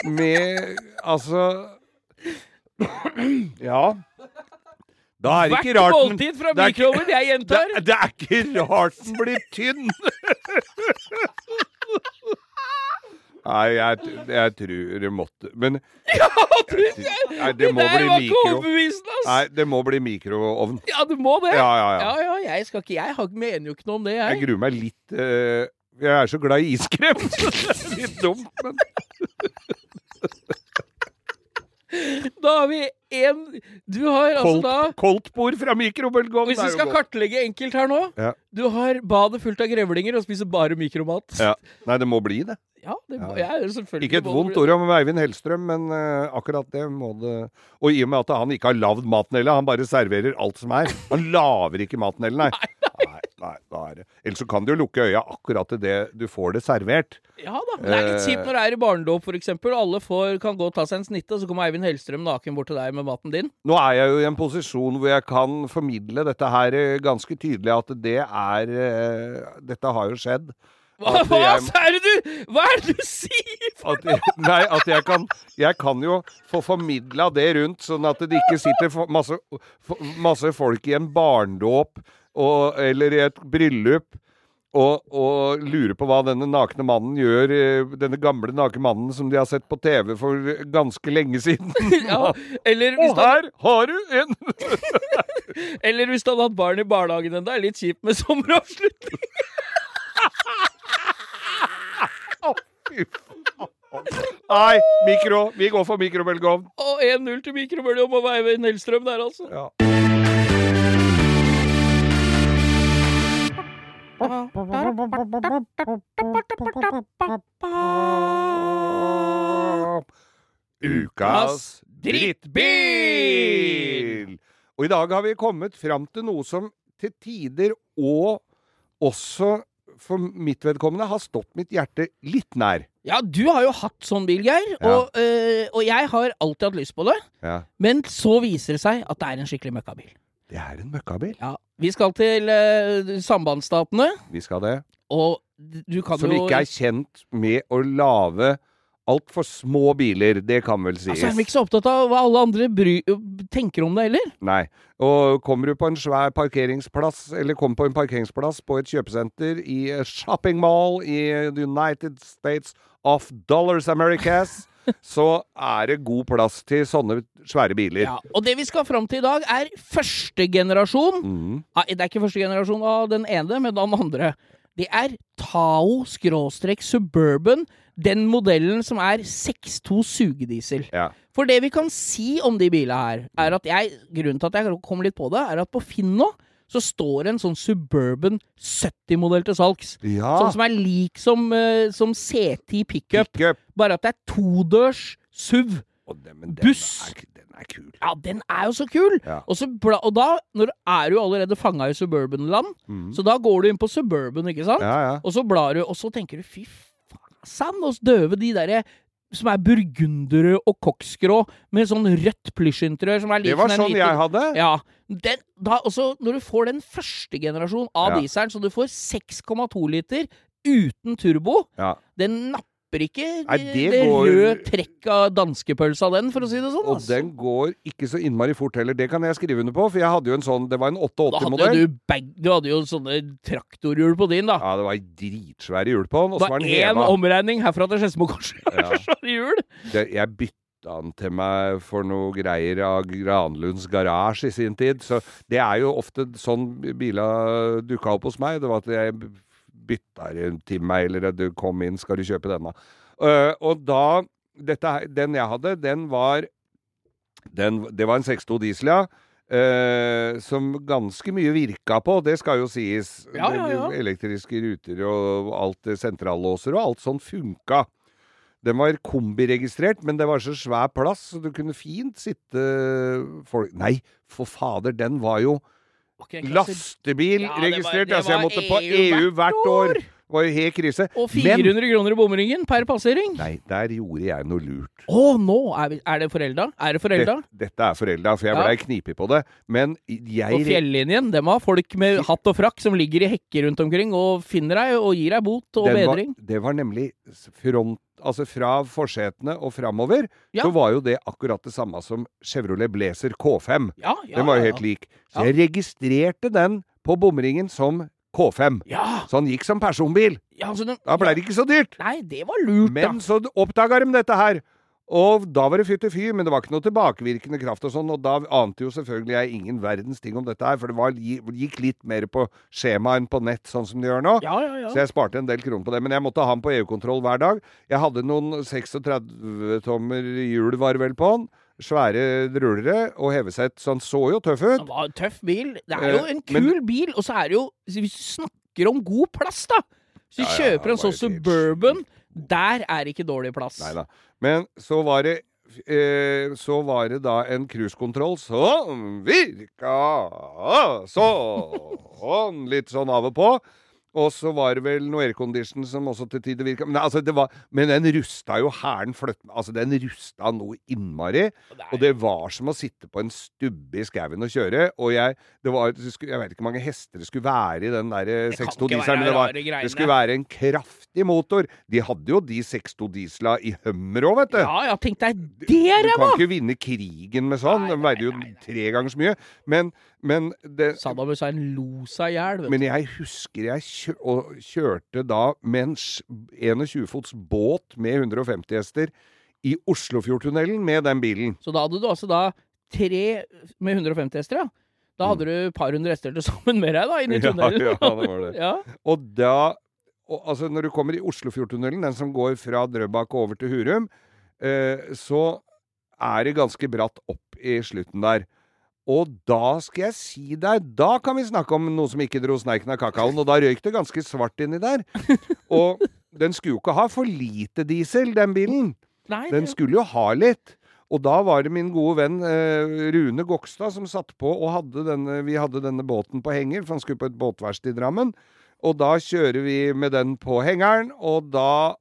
Med Altså Ja. Da er ikke rart den måltid fra det er ikke- mikroovn, jeg gjentar. det, det er ikke rart den blir tynn! [laughs] Nei, jeg, jeg tror det måtte Men [laughs] Ja, du, Nei, det må bli mikro. Nei, det må bli mikroovn. Ja, du må det. Ja, ja, ja. Ja, ja, jeg skal ikke Jeg har- mener jo ikke noe om det, Jeg jeg. gruer meg litt Uh, Jeg er så glad i iskrem. [laughs] så det er litt dumt, men [laughs] Da har vi én Du har altså da koldtbord fra mikrobølgeovn Hvis vi skal kartlegge enkelt her nå Ja. Du har badet fullt av grevlinger og spiser bare mikromat. Ja. Nei, det må bli det. Ja, det må, Ja. jeg er selvfølgelig Ikke et vondt ord om Eivind Hellstrøm, men uh, akkurat det må det Og i og med at han ikke har lagd maten heller, han bare serverer alt som er. Han lager ikke maten heller, [laughs] nei. Nei, nei, er det Ellers så kan du jo lukke øya akkurat til det du får det servert. Ja da. men Det er litt Eh. kjipt når det er i barnedåp, eksempel. Alle får, kan gå og ta seg en snitte, og så kommer Eivind Hellstrøm naken bort til deg med maten din. Nå er jeg jo i en posisjon hvor jeg kan formidle dette her eh, ganske tydelig, at det er eh, Dette har jo skjedd. Hva, hva jeg- er det du Hva er det du sier?! At, jeg- nei, at jeg kan Jeg kan jo få formidla det rundt, sånn at det ikke sitter for, masse, for, masse folk i en barndåp og, eller i et bryllup og, og lurer på hva denne nakne mannen gjør, eh, denne gamle nakne mannen som de har sett på TV for ganske lenge siden. [laughs] Ja, eller, hvis Og han... her har du en [laughs] eller hvis du hadde hatt barn i barnehagen ennå. Er litt kjipt med sommeravslutning. [laughs] Fy faen. Nei, mikro. Vi går for mikrobølgeovn. Og 1-0 til mikrobølgeovn og Eivind Nelstrøm der, altså. Ja. Ukas drittbil! Og i dag har vi kommet fram til noe som til tider og også for mitt vedkommende har stått mitt hjerte litt nær. Ja, du har jo hatt sånn bil, Geir. Ja. Og, øh, og jeg har alltid hatt lyst på det. Ja. Men så viser det seg at det er en skikkelig møkkabil. Det er en møkkabil. Ja, Vi skal til øh, sambandsstatene, Vi skal det. og du kan Som jo ikke er kjent med å lage altfor små biler. Det kan vel sies. Altså, Er vi ikke så opptatt av hva alle andre bry tenker om det heller? Nei. Og kommer du på en svær parkeringsplass, eller kommer på en parkeringsplass på et kjøpesenter i shopping mall i the United States of Dollars Americas, [laughs] så er det god plass til sånne svære biler. Ja, og det vi skal fram til i dag, er første generasjon. Mm. Det er ikke første generasjon av den ene, men den andre. Det er Tao-suburban, den modellen som er 6.2 sugediesel. Ja. For det vi kan si om de bilene her, er at jeg Grunnen til at jeg kom litt på det, er at på Finn nå så står en sånn Suburban 70-modell til salgs. ja. Sånn som er lik som, uh, som C10 pickup, pick bare at det er todørs SUV. Den- men den Buss. Er, den er kul. Ja, den er jo så kul! Ja. Og, så og da når er du allerede fanga i Suburban-land, mm. så da går du inn på Suburban, ikke sant? Ja, ja. Og så blar du, og så tenker du fy faen, oss døve de derre som er burgundere og koksgrå med sånn rødt plysjinteriør som er lik Det var sånn jeg hadde. Ja. Den, da, også når du får den første generasjonen av Ja. dieselen, så du får 6,2 liter uten turbo, Ja. den napper ikke Nei, det, det går- røde trekk av danskepølsa, den, for å si det sånn. Og altså. den går ikke så innmari fort heller. Det kan jeg skrive under på, for jeg hadde jo en sånn Det var en Da hadde 88-modell. jo du, du hadde jo sånne traktorhjul på din, da. Ja, det var dritsvære hjul på den, og Det så var var én omregning herfra til Skedsmokorset. Ja. [laughs] Svære hjul. Det, jeg bytta den til meg for noe greier av Granlunds garasje i sin tid. Så det er jo ofte sånn bila dukka opp hos meg. Det var at jeg bytta den til meg, eller du kom inn, skal du kjøpe denne. Uh, og da dette, Den jeg hadde, den var den, Det var en 6.2 diesel, ja. Uh, som ganske mye virka på, det skal jo sies. Ja, ja, ja. Elektriske ruter og alt, sentrallåser og alt sånn funka. Den var kombiregistrert, men det var så svær plass, så du kunne fint sitte folk Nei, for fader, den var jo lastebil Ja, var- registrert! det altså, jeg måtte på EU EU hvert år! Det var jo helt krise. Og Men 400 kroner i bomringen per passering. Nei, der gjorde jeg noe lurt. Å, nå er, er det forelda? Er det forelda? Dette, dette er forelda, for jeg Ja. blei knipig på det. Men jeg På fjellinjen, dem har folk med hatt og frakk som ligger i hekker rundt omkring og finner deg og gir deg bot og den var, bedring. det var nemlig front Altså fra forsetene og framover, Ja. så var jo det akkurat det samme som Chevrolet Blazer K5. Ja, ja, Den var jo helt lik. Så jeg registrerte den på bomringen som K5. Ja, Så han gikk som personbil. ja altså den, Da ble det ikke så dyrt. Nei, det var lurt, Men så oppdaga de dette her. Og da var det fytti fy, men det var ikke noe tilbakevirkende kraft og sånn. Og da ante jo selvfølgelig jeg ingen verdens ting om dette her, for det var, gikk litt mer på skjema enn på nett, sånn som det gjør nå. Ja, ja, ja. Så jeg sparte en del kroner på det. Men jeg måtte ha den på EU-kontroll hver dag. Jeg hadde noen 36-tommer hjul, var vel på den. Svære rullere og hevesett, så han så jo tøff ut. Det var en tøff bil. Det er jo Eh, en kul men- bil, og så er det jo Hvis du snakker om god plass, da Hvis du Ja, ja, kjøper en sånn Suburban, der er ikke dårlig plass. Nei da. Men så var det eh, Så var det da en cruisekontroll som virka sånn litt sånn av og på. Og så var det vel noe aircondition som også til tider virka. Men, altså, det var, men den rusta jo hæren fløtt Altså, den rusta noe innmari. Og det var som å sitte på en stubbe i skauen og kjøre. Og jeg det var, Jeg vet ikke hvor mange hester det skulle være i den der 6.2 ikke dieselen. Men det, var, det skulle være en kraftig motor. De hadde jo de 6.2 diesela i Hummer òg, vet du. Ja, ja, tenk deg det, Du kan ikke vinne krigen med sånn. Den De veide jo nei, nei. tre ganger så mye. Men, men det Saddam Hussein lo seg i hjel, men jeg husker jeg kjør, kjørte da med en 21 fots båt med 150 hester i Oslofjordtunnelen med den bilen. Så da hadde du altså da tre med 150 hester, ja. Da hadde du et par hundre hester til sammen med deg, da, inni Mm. [laughs] Ja, tunnelen. ja, det var det. [laughs] Ja. Og da og, Altså, når du kommer i Oslofjordtunnelen, den som går fra Drøbak og over til Hurum, eh, så er det ganske bratt opp i slutten der. Og da skal jeg si deg, da kan vi snakke om noe som ikke dro sneiken av kakaoen, og da røyk det ganske svart inni der. [laughs] Og den skulle jo ikke ha for lite diesel, den bilen. Nei, Den skulle jo ha litt. Og da var det min gode venn eh, Rune Gokstad som satt på og hadde denne Vi hadde denne båten på henger, for han skulle på et båtverksted i Drammen. Og da kjører vi med den på hengeren, og da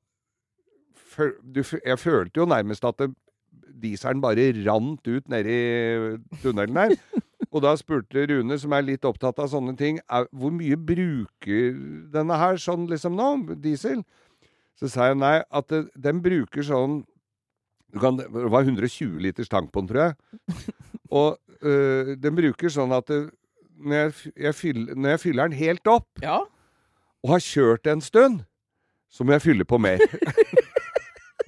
du, Jeg følte jo nærmest at det, dieselen bare rant ut nedi tunnelen der. Og da spurte Rune, som er litt opptatt av sånne ting, hvor mye bruker denne her sånn liksom nå, diesel? Så sa jeg nei, at det, den bruker sånn du kan, Det var 120 liters tank på den, tror jeg. Og øh, den bruker sånn at det, når, jeg, jeg fyller, når jeg fyller den helt opp, Ja. og har kjørt en stund, så må jeg fylle på mer. [laughs]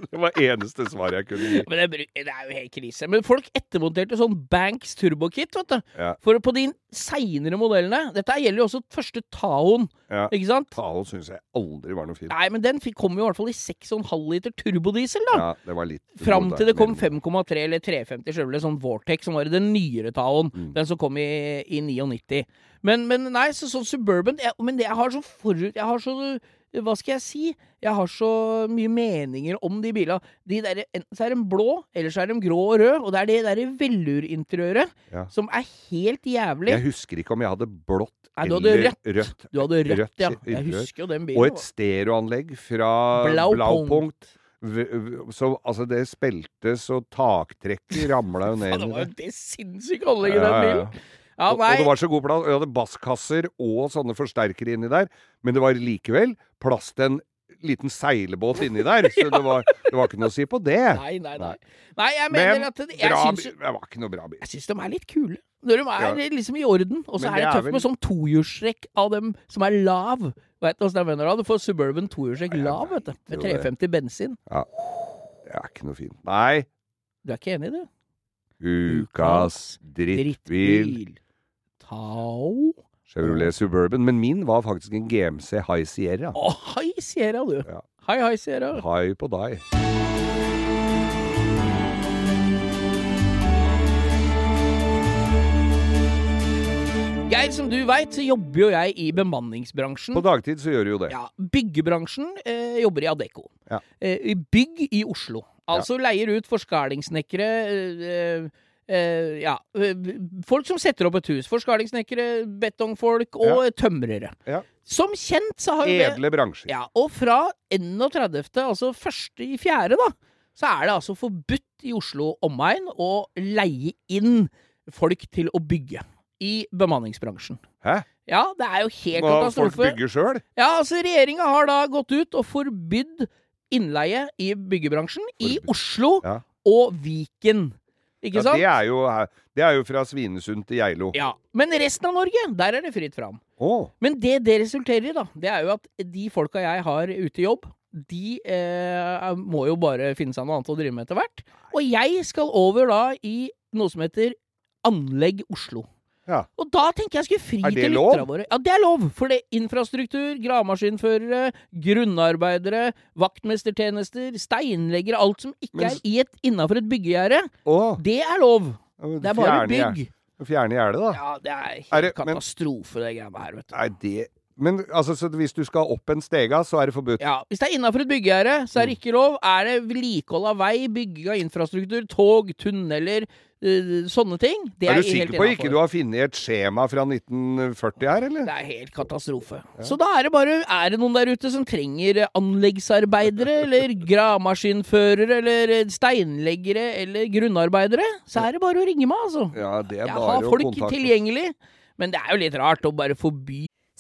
[laughs] det var eneste svaret jeg kunne gi. Men det, bru- det er jo helt krise. Men folk ettermonterte sånn Banks turbokit, vet du. Ja. For på de seinere modellene Dette gjelder jo også første Taoen, Ja. ikke sant? Taoen syns jeg aldri var noe fint. Nei, men den fikk, kom jo i hvert fall i 6,5 liter turbodiesel, da. Ja, det var litt Fram til det kom 5,3 eller 350 Chevrolet, sånn Vortex, som var den nyere Taoen. Mm. Den som kom i, i 99. Men, men nei, så, sånn Suburban jeg, Men det, jeg har så forut... Jeg har så Hva skal jeg si? Jeg har så mye meninger om de bilene. De der, enten så er de blå, eller så er de grå og rød. Og det er det derre vellurinteriøret Ja. som er helt jævlig. Jeg husker ikke om jeg hadde blått Nei, eller rødt. rødt. Du hadde rødt, Rødt ja. Jeg husker jo den bilen. Og et stereoanlegg fra Blaupunkt. Så altså, det speltes og taktrekket ramla jo [laughs] ned Faen, det var jo det. det sinnssyke anlegget i den bilen. Ja, Og, og det var så god plass. Jeg hadde basskasser og sånne forsterkere inni der. Men det var likevel plass til en liten seilbåt inni der. [laughs] Så det, var, det var ikke noe å si på det. Nei, nei, nei. Nei, jeg mener Men at det, jeg bra, syns det var ikke noe bra bil. Jeg syns de er litt kule. Når de er Ja. liksom i orden. Og så er det tøft vel- med sånn tohjulstrekk av dem som er lav. Vet du åssen jeg mener da? Du får Suburban tohjulstrekk lav, vet du. Med 350 bensin. Det er ikke noe fint. Nei. Du er ikke enig i det? Ukas drittbil. Tao. Chevrolet Suburban. Men min var faktisk en GMC High Sierra. Å, High Sierra, du. Ja. Hei, hei, Sierra. High på deg. Geir, som du veit, jobber jo jeg i bemanningsbransjen. På dagtid så gjør du jo det. Ja, Byggebransjen eh, jobber i Adecco. Ja. Eh, bygg i Oslo. Altså leier ut forskalingssnekkere eh, eh, Ja, eh, folk som setter opp et hus. Forskalingssnekkere, betongfolk og tømrere. Ja. Som kjent så har jo det Edle bransjer. ja, Og fra 31., altså første i fjerde, da, så er det altså forbudt i Oslo omegn å leie inn folk til å bygge. I bemanningsbransjen. Hæ? Ja, det er jo helt katastrofe. folk bygger sjøl? Ja, altså Regjeringa har da gått ut og forbydd innleie i byggebransjen i Oslo Ja. og Viken. Ikke Ja, sant? det er, jo, det er jo fra Svinesund til Geilo. Ja, Men resten av Norge, der er det fritt fram. Oh. Men det det resulterer i, da, det er jo at de folka jeg har ute i jobb, de eh, må jo bare finne seg noe annet å drive med etter hvert. Og jeg skal over da i noe som heter Anlegg Oslo. Ja. Og da tenker jeg skulle fri til lytterne våre. Ja, det er lov! For det er infrastruktur, gravemaskinførere, grunnarbeidere, vaktmestertjenester, steinleggere, alt som ikke Men er i innafor et byggegjerde, det er lov! Det er bare bygg. Fjerne gjerdet, da. Ja, det er helt Er det- men- katastrofe, det greiene her, vet du. Nei, det Men altså, så hvis du skal opp en stega, så er det forbudt? Ja, Hvis det er innafor et byggegjerde, så er det ikke lov. Er det vedlikehold av vei, bygging av infrastruktur, tog, tunneler, øh, sånne ting, det er er, du sikker på ikke du har funnet et skjema fra 1940 her, eller? Det er helt katastrofe. Så da er det bare Er det noen der ute som trenger anleggsarbeidere, [laughs] eller gravemaskinførere, eller steinleggere, eller grunnarbeidere, så er det bare å ringe meg, altså. Ja, det er bare å kontakte. Jeg har folk tilgjengelig. Men det er jo litt rart å bare forby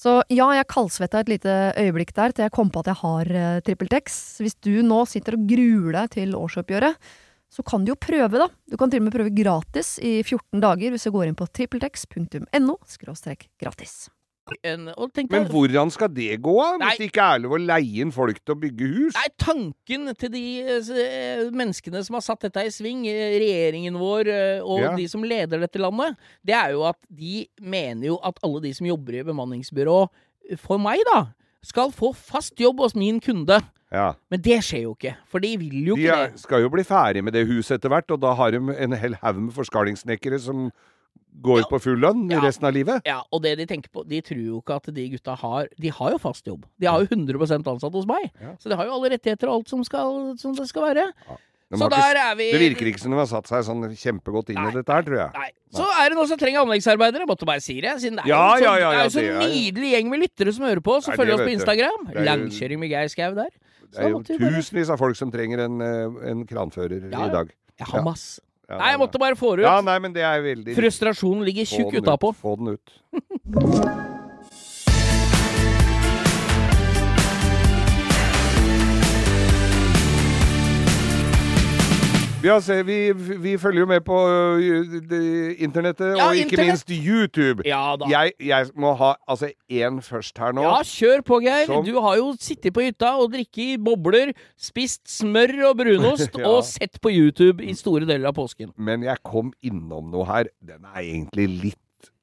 Så ja, jeg kaldsvetta et lite øyeblikk der til jeg kom på at jeg har uh, TrippelTex. Hvis du nå sitter og gruer deg til årsoppgjøret, så kan du jo prøve, da. Du kan til og med prøve gratis i 14 dager hvis du går inn på trippeltex.no gratis. En, Men hvordan skal det gå? Nei. Hvis det ikke er lov å leie inn folk til å bygge hus? Nei, tanken til de eh, menneskene som har satt dette i sving, eh, regjeringen vår eh, og Ja. de som leder dette landet, det er jo at de mener jo at alle de som jobber i bemanningsbyrå, for meg da, skal få fast jobb hos min kunde. Ja. Men det skjer jo ikke, for de vil jo De ikke det. De skal jo bli ferdig med det huset etter hvert, og da har de en hel haug med forskalingssnekkere som går Ja. på full lønn Ja. resten av livet. Ja, og det de tenker på, de tror jo ikke at de gutta har De har jo fast jobb. De har jo 100% ansatt hos meg. Ja. Så de har jo alle rettigheter og alt som, skal, som det skal være. De Så der ikke- er vi Det virker ikke som de har satt seg sånn kjempegodt inn Nei. i dette her, tror jeg. Nei. Så er det noen som trenger anleggsarbeidere. Måtte bare si det. Siden det er jo så, ja, ja, det er jo så er- nydelig gjeng med lyttere som hører på, som Nei, følger oss på. Instagram. Jo- Langkjøring med Geir Skau der. Det er jo tusenvis av folk som trenger en, eh, en kranfører Ja, i dag. Jeg har masse. Ja, Nei, jeg måtte bare få det ut. Ja, nei, men det er veldig Frustrasjonen ligger tjukk ut, utapå. Få den ut. [laughs] Vi, har se, vi, vi følger jo med på ø, internettet, Ja, og ikke internet. minst YouTube. Ja. Jeg, jeg må ha altså én først her nå. Ja, kjør på, Geir. Som- Du har jo sittet på hytta og drikket bobler, spist smør og brunost [laughs] Ja. og sett på YouTube i store deler av påsken. Men jeg kom innom noe her. Den er egentlig litt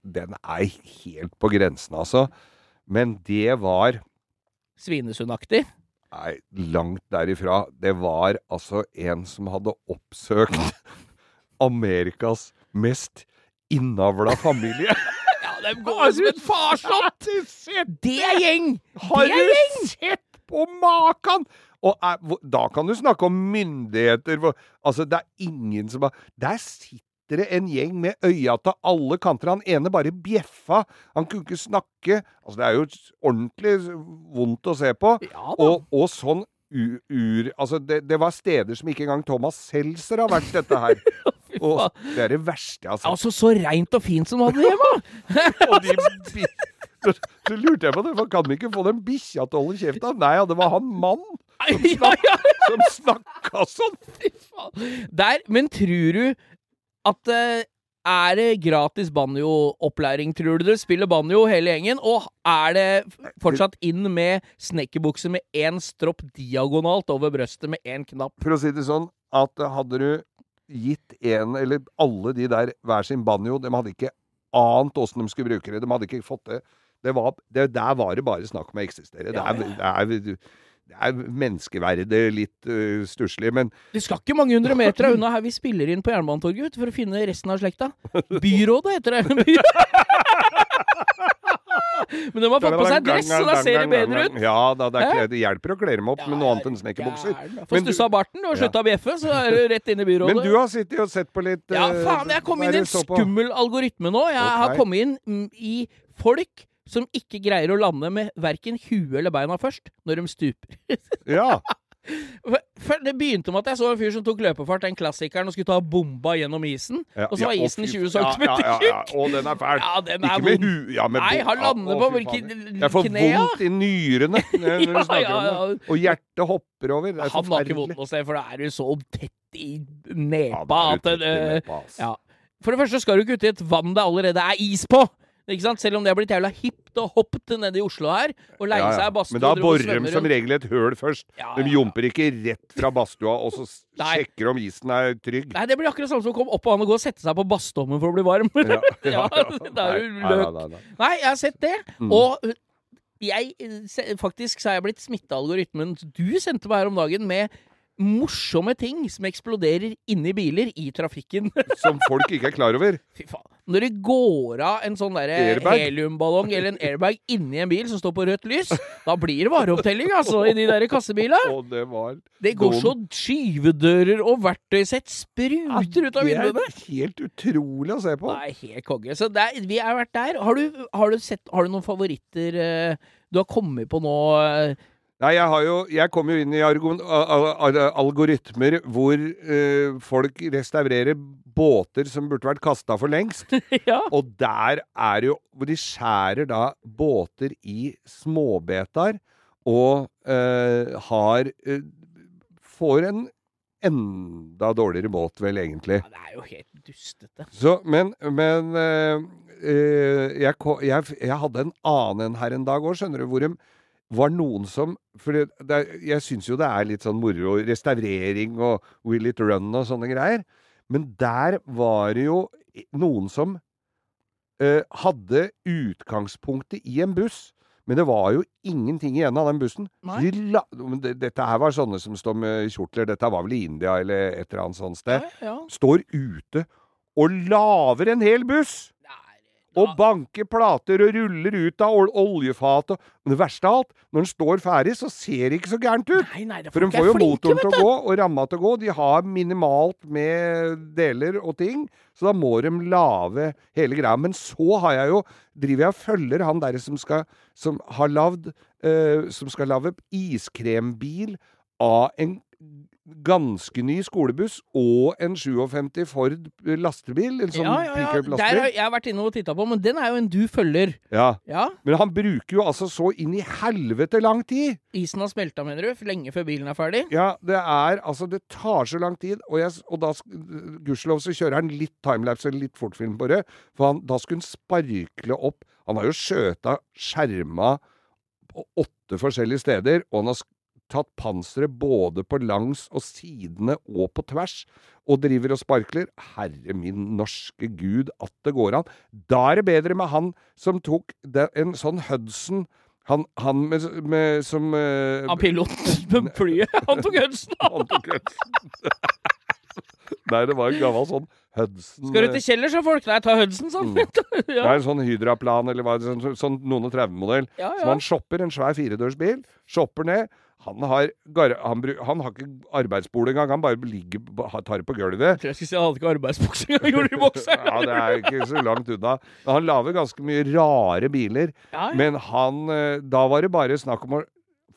Den er helt på grensen, altså. Men det var Svinesundaktig. Nei, langt derifra. Det var altså en som hadde oppsøkt [laughs] Amerikas mest innavla familie. [laughs] Ja, de går som et farsott! [laughs] Det er gjeng! Har du sett på makan? Og er, da kan du snakke om myndigheter. Altså, det er ingen som har Der sitter det en gjeng med øya til alle kanter. Han ene bare bjeffa. Han kunne ikke snakke. Altså, det er jo ordentlig vondt å se på. Ja. Og, og sånn ur... Altså, det, det var steder som ikke engang Thomas Seltzer har vært, dette her. [laughs] Og det er det verste altså. Altså, så reint og fint som han hadde hjemme! [laughs] Og de så, så lurte jeg på det, for kan vi ikke få den bikkja til å holde kjeft? da? Nei, ja, det var han mann som, snak, som snakka sånn. Der, men tror du at eh, er det gratis banjoopplæring, tror du det? Spiller banjo hele gjengen? Og er det fortsatt inn med snekkerbukse med én stropp diagonalt over brøstet med én knapp? For å si det sånn, at hadde du gitt en, eller alle de der hver sin banjo, de hadde ikke ant åssen de skulle bruke det. De hadde ikke fått det. det, var, det der var det bare snakk om å eksistere. Det Ja, er, det er, det er menneskeverdet litt uh, stusslig, men Det skal ikke mange hundre meter unna her vi spiller inn på Jernbanetorget for å finne resten av slekta. [laughs] Byrådet heter det. [laughs] Men de har fått på seg dress, så da ser det bedre ut. Ja da, det, er, det hjelper å kle dem opp med noe annet enn snekkerbukser. Få du- stussa barten og slutta å bjeffe, så er du rett inn i byrådet. Men du har sittet og sett på litt Ja, eh, faen, jeg kom hva er inn i en du skummel algoritme nå. Jeg har kommet inn i folk som ikke greier å lande med verken huet eller beina først, når de stuper. [laughs] Ja. For- det begynte med at jeg så en fyr som tok løpefart, den klassikeren, og skulle ta bomba gjennom isen. ja. Og så var Ja, isen 20 cm ja, ja, ja, tjukk! Å, den er fæl. Den er Ikke med hu... Ja, med Nei, han lander på hvilke. Jeg får vondt i nyrene når [laughs] Ja, du snakker om det. Og hjertet hopper over. Det er Han har ikke vondt noe sted, for da er du så tett i nepa at ja. For det første skal du ikke uti et vann det allerede er is på! Ikke sant? Selv om det har blitt jævla hipt og hoppet nede i Oslo her, og leie Ja, ja. seg badstue Men da borer de som regel et høl først. Ja, De jumper ikke rett fra badstua og så [laughs] sjekker om isen er trygg. Nei, det blir akkurat samme som å komme opp og an og gå og sette seg på badstommen for å bli varm. Ja, [laughs] det er jo løk. nei, nei. Nei, jeg har sett det. Mm. Og øh, jeg, øh, faktisk så er jeg blitt smitta av algoritmen du sendte meg her om dagen, med morsomme ting som eksploderer inni biler i trafikken. [laughs] Som folk ikke er klar over. Fy faen. Når det går av en sånn der heliumballong eller en airbag inni en bil som står på rødt lys, da blir det vareopptelling, altså, i de der kassebilene. Det Det går så skyvedører og verktøysett spruter ut av vinduene. Det er helt utrolig å se på. Nei, helt konge. Så der, vi har vært der. Har du, har du, sett, har du noen favoritter eh, du har kommet på nå? Nei, jeg har jo Jeg kom jo inn i algoritmer hvor uh, folk restaurerer båter som burde vært kasta for lengst. [laughs] ja. Og der er jo Hvor de skjærer da båter i småbetar og uh, har uh, Får en enda dårligere båt, vel, egentlig. ja, det er jo helt dustete. Så, men men jeg, jeg, jeg hadde en annen en her en dag òg, skjønner du, hvor det var noen som For det, det, jeg syns jo det er litt sånn moro. Restaurering og Will it run og sånne greier. Men der var det jo noen som eh, hadde utgangspunktet i en buss. Men det var jo ingenting igjen av den bussen. De la, dette her var sånne som står med kjortler. Dette var vel i India eller et eller annet sånt sted Nei, ja. står ute og laver en hel buss! Og banker plater og ruller ut av oljefatet. oljefat. Og, men det verste av alt, når den står ferdig, så ser det ikke så gærent ut. Nei, nei, For de får jo motoren til å gå, og ramma til å gå. De har minimalt med deler og ting, så da må de lage hele greia. Men så har jeg jo driver jeg og følger han derre som skal Som har lagd eh, Som skal lage iskrembil av en ganske ny skolebuss og en 57 Ford lastebil. En sånn ja, ja, ja. Der har jeg vært inne og titta på, men den er jo en du følger. Ja. Ja. Men han bruker jo altså så inn i helvete lang tid! Isen har smelta, mener du? Lenge før bilen er ferdig? Ja, det er Altså, det tar så lang tid, og, jeg, og da sk- Gudskjelov så kjører han litt timelapse eller litt fortfilm på det, for han, da skulle han sparkle opp Han har jo skjøta skjerma på åtte forskjellige steder, og han har tatt panseret både på langs og sidene og på tvers, og driver og sparkler. Herre min norske gud, at det går an. Da er det bedre med han som tok det, en sånn Hudson han, han med, med, som uh, Av piloten [laughs] med flyet. Han tok Hudson! [laughs] han tok Hudson. [laughs] Nei, det var en gammel sånn Hudson Skal du til Kjeller, så folk. Nei, ta Hudson, sånn. Det ja. er en sånn Hydra-plan, eller hva, sånn, sånn noen og 30-modell. Ja, Så man shopper en svær firedørsbil, shopper ned. Han har, han, han har ikke arbeidsbolig engang, han bare ligger, tar det på gulvet. Jeg tror jeg skulle si han hadde ikke arbeidsbukse engang. Gjorde det i boksen. [laughs] Ja, det er ikke så langt unna. Han lager ganske mye rare biler. Ja, ja. Men han eh, Da var det bare snakk om å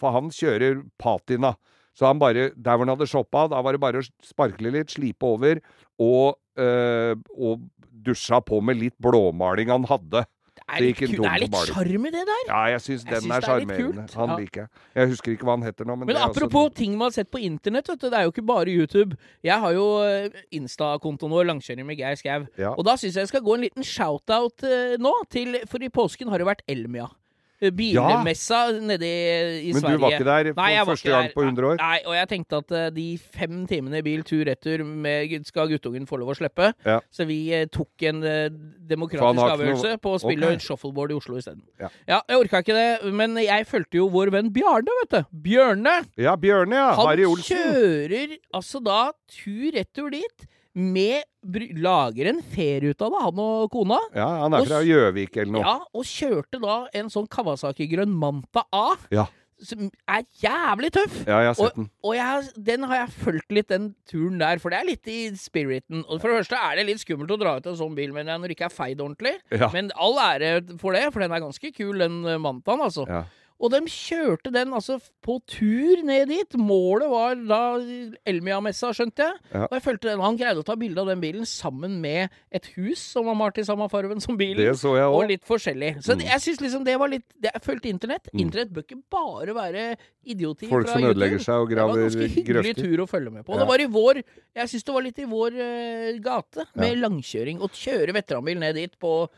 For han kjører patina. Så han bare Der hvor han hadde shoppa, da var det bare å sparkle litt, slipe over, og, øh, og dusja på med litt blåmaling han hadde. Det det er en det er litt sjarm i det der. Ja, jeg syns den synes er det er sjarmerende. Han Ja. liker jeg. Jeg husker ikke hva han heter nå, men, Men det er også- apropos ting man har sett på internett, vet du. Det er jo ikke bare YouTube. Jeg har jo eh, Insta-kontoen vår, Langkjøring med Geir Skau. Ja. Og da syns jeg jeg skal gå en liten shout-out eh, nå, til, for i påsken har det vært Elmia. Eh, ja. nede i, i Men Sverige. du var ikke der for Nei, første gang der. på 100 år? Nei, og jeg tenkte at eh, de fem timene i bil tur-retur skal guttungen få lov å slippe. Ja. Så vi eh, tok en demokratisk avgjørelse noe- på å spille okay. shuffleboard i Oslo isteden. Ja. Ja, jeg orka ikke det, men jeg fulgte jo vår venn Bjarne, vet du. Bjørne! Ja, Bjørne, ja. Han Harry Olsen. kjører altså da tur-retur dit med Lager en ferie ut av det, han og kona. Ja, han er Og fra Gjøvik eller noe. Ja, og kjørte da en sånn Kawasaki Grønn Manta A. Ja. Som er jævlig tøff. Ja, jeg har sett den. Og jeg, den har jeg fulgt litt, den turen der, for det er litt i spiriten. Og for det første er det litt skummelt å dra ut en sånn bil mener jeg, når det ikke er feid ordentlig. Ja. Men all ære for det, for den er ganske kul, den Mantaen, altså. Ja. Og de kjørte den altså på tur ned dit. Målet var da Elmia-messa, skjønte jeg. Ja. Og jeg følte den, Han greide å ta bilde av den bilen sammen med et hus som var malt i samme fargen som bilen. Det så jeg også. og litt forskjellig. Så Mm. jeg syns liksom det var litt det, Jeg følte internett. Mm. Internett bør ikke bare være idioti Folk som ødelegger seg og Det var en ganske hyggelig grøfter. tur å følge med på. Ja. Det var i vår Jeg syns det var litt i vår uh, gate, med langkjøring. Å kjøre veteranbil ned dit på,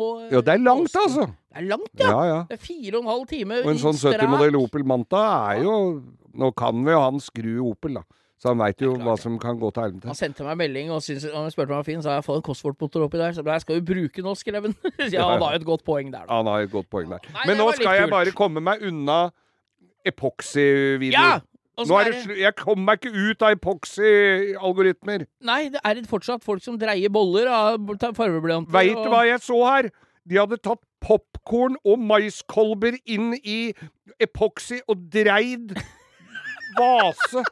på eh, Ja, det er langt, påsken. altså! Det er langt, ja. Ja, ja. Det er fire og en halv time Og en sånn 70-modell Opel Manta er jo Nå kan vi jo han skru Opel, da. Så han veit jo hva som kan gå til helvete. Han sendte meg melding og, synes, og han spurte om jeg var fin, så jeg får en Cosworth-motor oppi der. Så jeg skal jo bruke nå, [laughs] skrev han. ja, Ja, ja. han har jo et godt poeng der, da. Han har et godt poeng der. Nei, Men nå skal jeg kult. bare komme meg unna epoxy-videoer. Ja! Og Nå er det Jeg kommer meg ikke ut av epoxy-algoritmer. nei, det er fortsatt folk som dreier boller av fargeblyanter. Veit og- du hva jeg så her? De hadde tatt popkorn og maiskolber inn i epoxy og dreid vase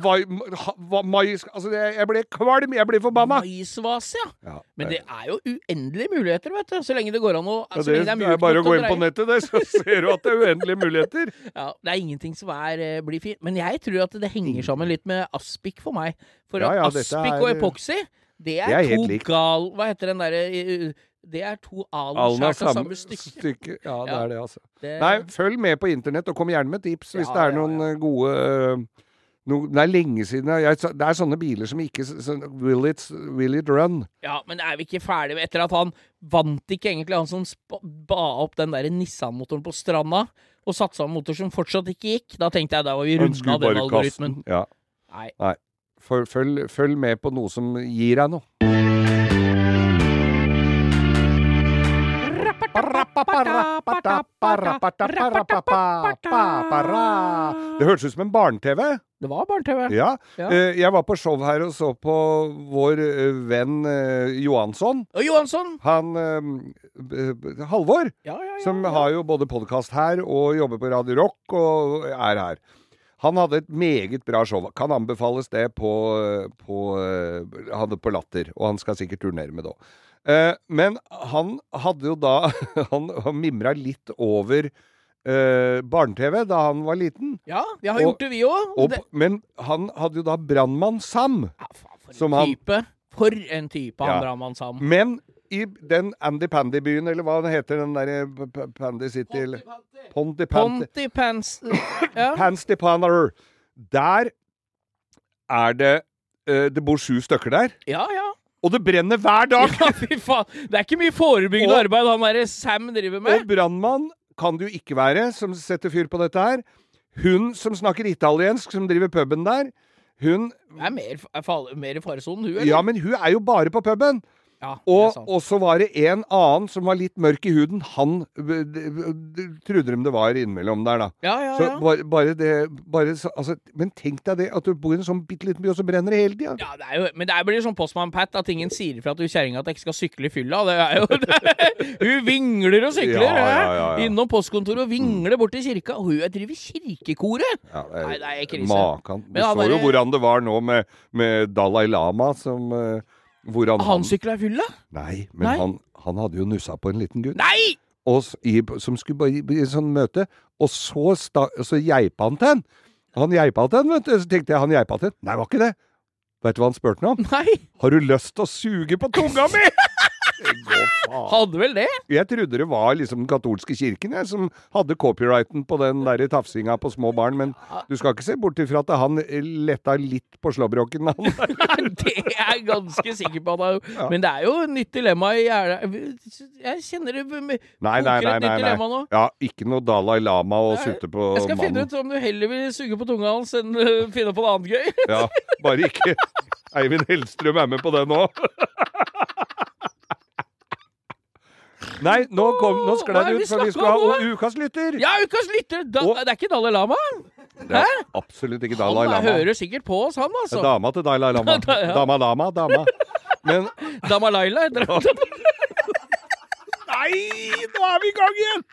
vai, ha- va- mais Altså, jeg, blir ble kvalm. Jeg ble forbanna. Maisvase, ja. Ja, Men det er jo uendelige muligheter, vet du. Så lenge det går an å ja, det, det er det er bare å gå inn på nettet, det, så [laughs] ser du at det er uendelige muligheter. [laughs] Ja, det er ingenting som er, eh, blir fint. Men jeg tror at det henger sammen litt med aspik for meg. For Ja, ja, aspik er- og epoksy, det er, Det er to gal... Hva heter den derre eh, Det er to Alna av samme samme stykke. stykke. Ja, det Ja. er det, altså. Det- Nei, følg med på internett, og kom gjerne med tips hvis Ja, det er ja, noen ja. eh, gode eh, no, Det er lenge siden jeg, Det er sånne biler som ikke sånn, will, it, will it run? Ja, men er vi ikke ferdige med Etter at han vant ikke egentlig, han som spa, ba opp den der Nissan-motoren på stranda, og satsa en motor som fortsatt ikke gikk, da tenkte jeg da var vi runda den algoritmen. Ja. Nei. Nei. følg, følg med på noe som gir deg noe. Det hørtes ut som en barne-TV. Det var barne-TV. Ja. Ja. Jeg var på show her og så på vår venn Johansson. Og Johansson! Han Halvor, Ja, ja, som har jo både podkast her og jobber på Radio Rock og er her. Han hadde et meget bra show. Kan anbefales det på, på, på Latter, og han skal sikkert turnere med det òg. Men han hadde jo da [laughs] Han, han mimra litt over Uh, barne-TV da han var liten. Ja, vi har Og- gjort det, vi òg. Men han hadde jo da Brannmann Sam. Ja, faen, for som en han- type. For en type, Ja. Brannmann Sam. Men i den Andy Pandy-byen, eller hva det heter, den derre P- P- Pandy City Ponty Panty Ponty Pants [coughs] Ja. Pansty Panner. Der er det uh, Det bor sju stykker der. ja, ja. Og det brenner hver dag! Ja, fy faen. Det er ikke mye forebyggende Og- arbeid han derre Sam driver med. Og brannmann kan det jo ikke være, som setter fyr på dette her. Hun som snakker italiensk, som driver puben der, hun Hun er mer, er mer i faresonen, hun, eller? Ja, men hun er jo bare på puben. Ja, Og, og så var det en annen som var litt mørk i huden. Han trodde de det var innimellom der, da. Ja, ja, Så bare, bare det bare, så, altså, Men tenk deg det, at du bor i en sånn bitte liten by, og så brenner det hele tida. Ja, det jo, men det blir sånn Postman Pat at ingen sier ifra til kjerringa at jeg ikke skal sykle i fylla. Det er jo det, [laughs] Hun vingler og sykler. Innom postkontoret og vingler bort til kirka. Og hun driver kirkekoret! Ja, det er- Nei, det er krise. Makan. Du så jo hvordan det var nå med, med Dalai Lama, som eh, Hvordan Han sykla i fylla? Nei, men Nei. Han, han hadde jo nussa på en liten gutt. Nei! og, i, som skulle bare i, et sånn møte, og så, sta, så geipa han til en. Han geipa til en, vet du. Så tenkte jeg han geipa til en. Nei, det var ikke det. Vet du hva han spurte han om? Nei! Har du lyst til å suge på tunga mi? [laughs] Faen. Hadde vel det? Jeg trodde det var liksom den katolske kirken jeg, som hadde copyrighten på den der tafsinga på små barn, men du skal ikke se bort ifra at han letta litt på slåbroken. han. [laughs] Det er jeg ganske sikker på. Ja. Men det er jo et nytt dilemma i. Jeg kjenner det med Nei, nei, nei, nei. nytt nei, dilemma nå. Ja, ikke noe Dalai Lama å sutte på Jeg skal finne ut om du heller vil suge på tunga hans enn finne på noe annet gøy. Ja, bare ikke Eivind Hellstrøm er med på det nå. Nei, nå, kom, nå sklei er det ut, for vi skal ha ukas lytter. Ja, ukas lytter! Da, Og- det er ikke Dalai Lama? Det er absolutt ikke Dalai Lama. Han hører sikkert på oss, han altså. Dama til Dalai Lama. [laughs] Ja. Dama, dama, dama. Men [laughs] Damalaila. heter han. [laughs] Nei, nå er vi i gang igjen!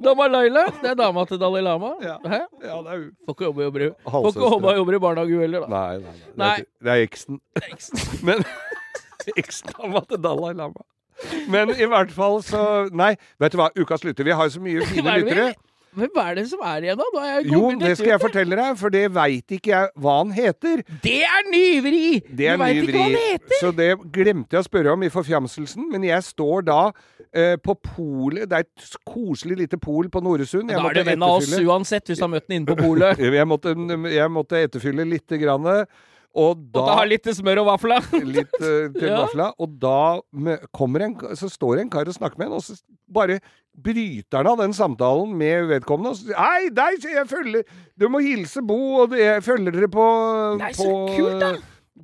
Dama. Laila, Det er dama til Dalai Lama. Ja. Hæ? Ja, det er hun. Får ikke jobbe, jobber, får ikke jobbe, jobber i barnehage hun heller, da. Nei, nei, nei. Nei. Det er- Det eksen. Men Eksdama til Dalai Lama. Men i hvert fall så Nei, vet du hva, ukas lytter. Vi har jo så mye [laughs] fine er lyttere. Men hva er det som er igjen, da? Jo, det skal jeg fortelle deg, for det veit ikke jeg hva han heter. Det er nyvri! Det er du veit ikke hva han heter! Så det glemte jeg å spørre om i forfjamselsen, men jeg står da eh, på polet. Det er et koselig lite pol på Noresund. Da er det venn av oss uansett, hvis du har møtt den inne på polet. [laughs] Jeg måtte, jeg måtte etterfylle lite grann. Og Og ta da litt smør og vafler. [laughs] litt uh, til Ja. vafla. Og da med, kommer en, så står det en kar og snakker med en, og så bare bryter han av den samtalen med vedkommende. Og sier Hei, deg, jeg følger Du må hilse Bo, og jeg følger dere på Nei, så på, kult, da.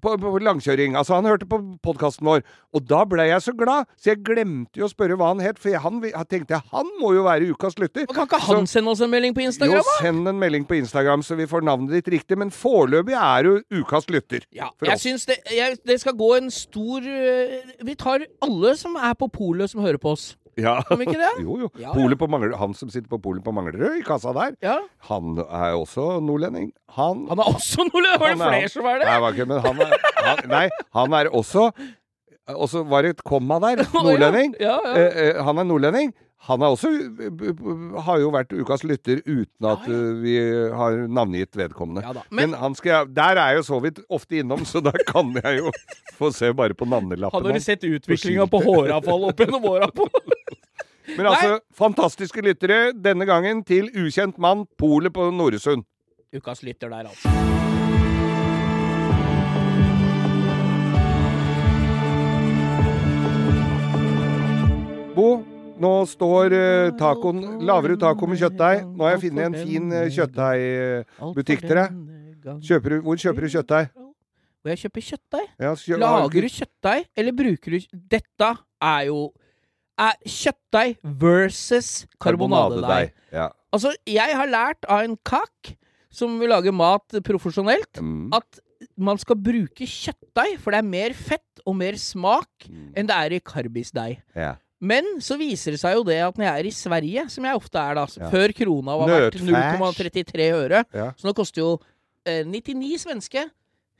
På, på langkjøring. Altså, han hørte på podkasten vår, og da ble jeg så glad, så jeg glemte jo å spørre hva han het, for jeg, han, jeg tenkte han må jo være ukas lytter. Kan ikke han sende oss en melding på Instagram, Jo, send en melding på Instagram, så vi får navnet ditt riktig, men foreløpig er du ukas lytter. Ja, jeg oss. syns det, jeg, det skal gå en stor øh, Vi tar alle som er på polet som hører på oss. Ja. Kom ikke det? Jo, jo. Ja, ja. På Mangler, han som sitter på polet på Manglerud, i kassa der, Ja. han er også nordlending. Han, Han er også nordlending! Var det er- flere som er det? Nei, var ikke, men han er, han, nei, han er også Og så var det et komma der. [laughs] Nordlending. Ja, ja. Eh, eh, han er nordlending. Han også har jo vært ukas lytter uten at Ja, ja. eh, vi har navngitt vedkommende. Ja. Men, Men han skal der er jeg jo så vidt ofte innom, så da kan jeg jo få se bare på navnelappen Har du sett utviklinga på håravfall opp gjennom åra på [laughs] Men altså, fantastiske lyttere denne gangen til ukjent mann, Polet på Noresund. Ukas lytter der, altså. Bo, nå står uh, tacoen du taco med kjøttdeig? Nå har jeg funnet en fin uh, kjøttdeigbutikk til deg. Kjøper du, hvor kjøper du kjøttdeig? Hvor jeg kjøper kjøttdeig? Ja, kjø- Lager du kjøttdeig, eller bruker du Dette er jo er kjøttdeig versus karbonadedeig. Ja. Altså, jeg har lært av en kakk som vil lage mat profesjonelt, Mm. at man skal bruke kjøttdeig, for det er mer fett og mer smak Mm. enn det er i karbisdeig. ja. Men så viser det seg jo det at når jeg er i Sverige, som jeg ofte er da, Ja. før krona var verdt 0,33 øre, Ja. så nå koster jo eh, 99 svenske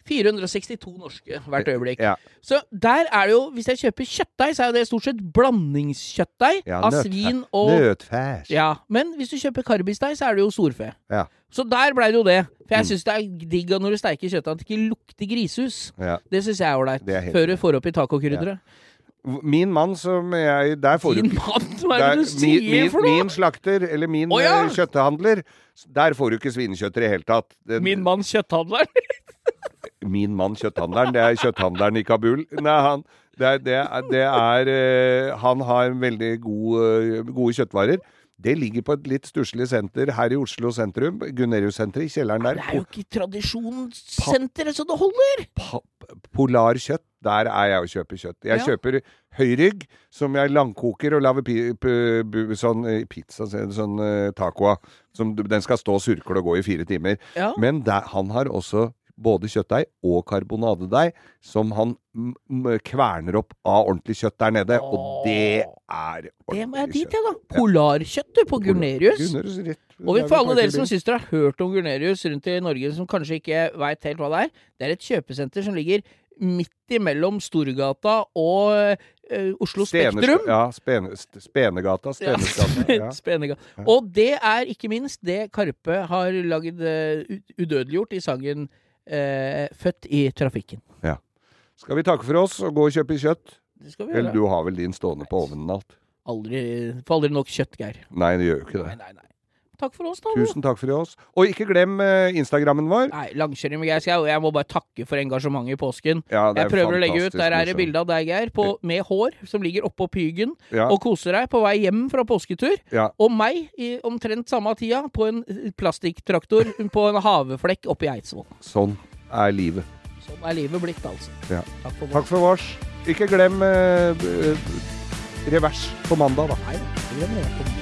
462 norske hvert øyeblikk. Ja. Så der er det jo, hvis jeg kjøper kjøttdeig, så er jo det stort sett blandingskjøttdeig Ja, av svin og Nøtfærs. Ja, men hvis du kjøper karbisdeig, så er det jo storfe. Ja. Så der blei det jo det. For jeg Mm. syns det er digg når du steiker kjøttet at det ikke lukter grisehus. Ja. Det syns jeg er ålreit. Før du får oppi tacokrydderet. Min mann som jeg Der får du Din mann, hva er det du sier min, for noe? min slakter, eller min oh, ja. eh, kjøtthandler, der får du ikke svinekjøtt i det hele tatt. Den- Min mann kjøtthandleren. [laughs] Min mann kjøtthandleren, det er kjøtthandleren i Kabul. Nei, han, det er, det er, det er eh, Han har veldig god, eh, gode kjøttvarer. Det ligger på et litt stusslig senter her i Oslo sentrum. Gunerius-senteret, i kjelleren der. Det er jo ikke tradisjonssenteret så det holder! Pa- Polar kjøtt, der er jeg og kjøper kjøtt. Jeg Ja. kjøper høyrygg, som jeg langkoker og lager pi, pi, sånn eh, pizza, sånn eh, taco av. Som Den skal stå og surkle og gå i fire timer. Ja. Men der, han har også både kjøttdeig og karbonadedeig, som han kverner opp av ordentlig kjøtt der nede. Og det er Det må jeg dit, jeg, da. Polarkjøtt, du, på Gurnerius. Gurnerius rett Og for alle dere som syns dere har hørt om Gurnerius rundt i Norge, som kanskje ikke veit helt hva det er, det er et kjøpesenter som ligger midt imellom Storgata og uh, Oslo Stener- Spektrum. Ja, Spene, Spenegata. [laughs] Ja, Stenesgata. Ja. Spenegata. Og det er ikke minst det Karpe har lagd uh, udødeliggjort i sangen eh, 'Født i trafikken'. Skal vi takke for oss og gå og kjøpe kjøtt? Det skal vi Eller gjøre. du har vel din stående på ovnen alt? Aldri, får aldri nok kjøtt, Geir. Nei, det gjør jo ikke det. Nei, nei, nei. Takk for oss, da. Tusen takk for oss. Og ikke glem eh, Instagrammen vår. Nei, Langkjøring med Geir Skau. Jeg må bare takke for engasjementet i påsken. Ja, det er Jeg prøver å legge ut. Der er det bilde av deg, Geir, på, med hår, som ligger oppå pygen, Ja, og koser deg på vei hjem fra påsketur. ja. Og meg, i omtrent samme tida, på en eh, plastikktraktor [laughs] på en haveflekk oppe i Eidsvoll. Sånn er livet. Sånn er livet blitt, altså. Ja. Takk for Takk for vårs. Ikke glem eh, revers på mandag, da. Nei, det glemmer jeg på.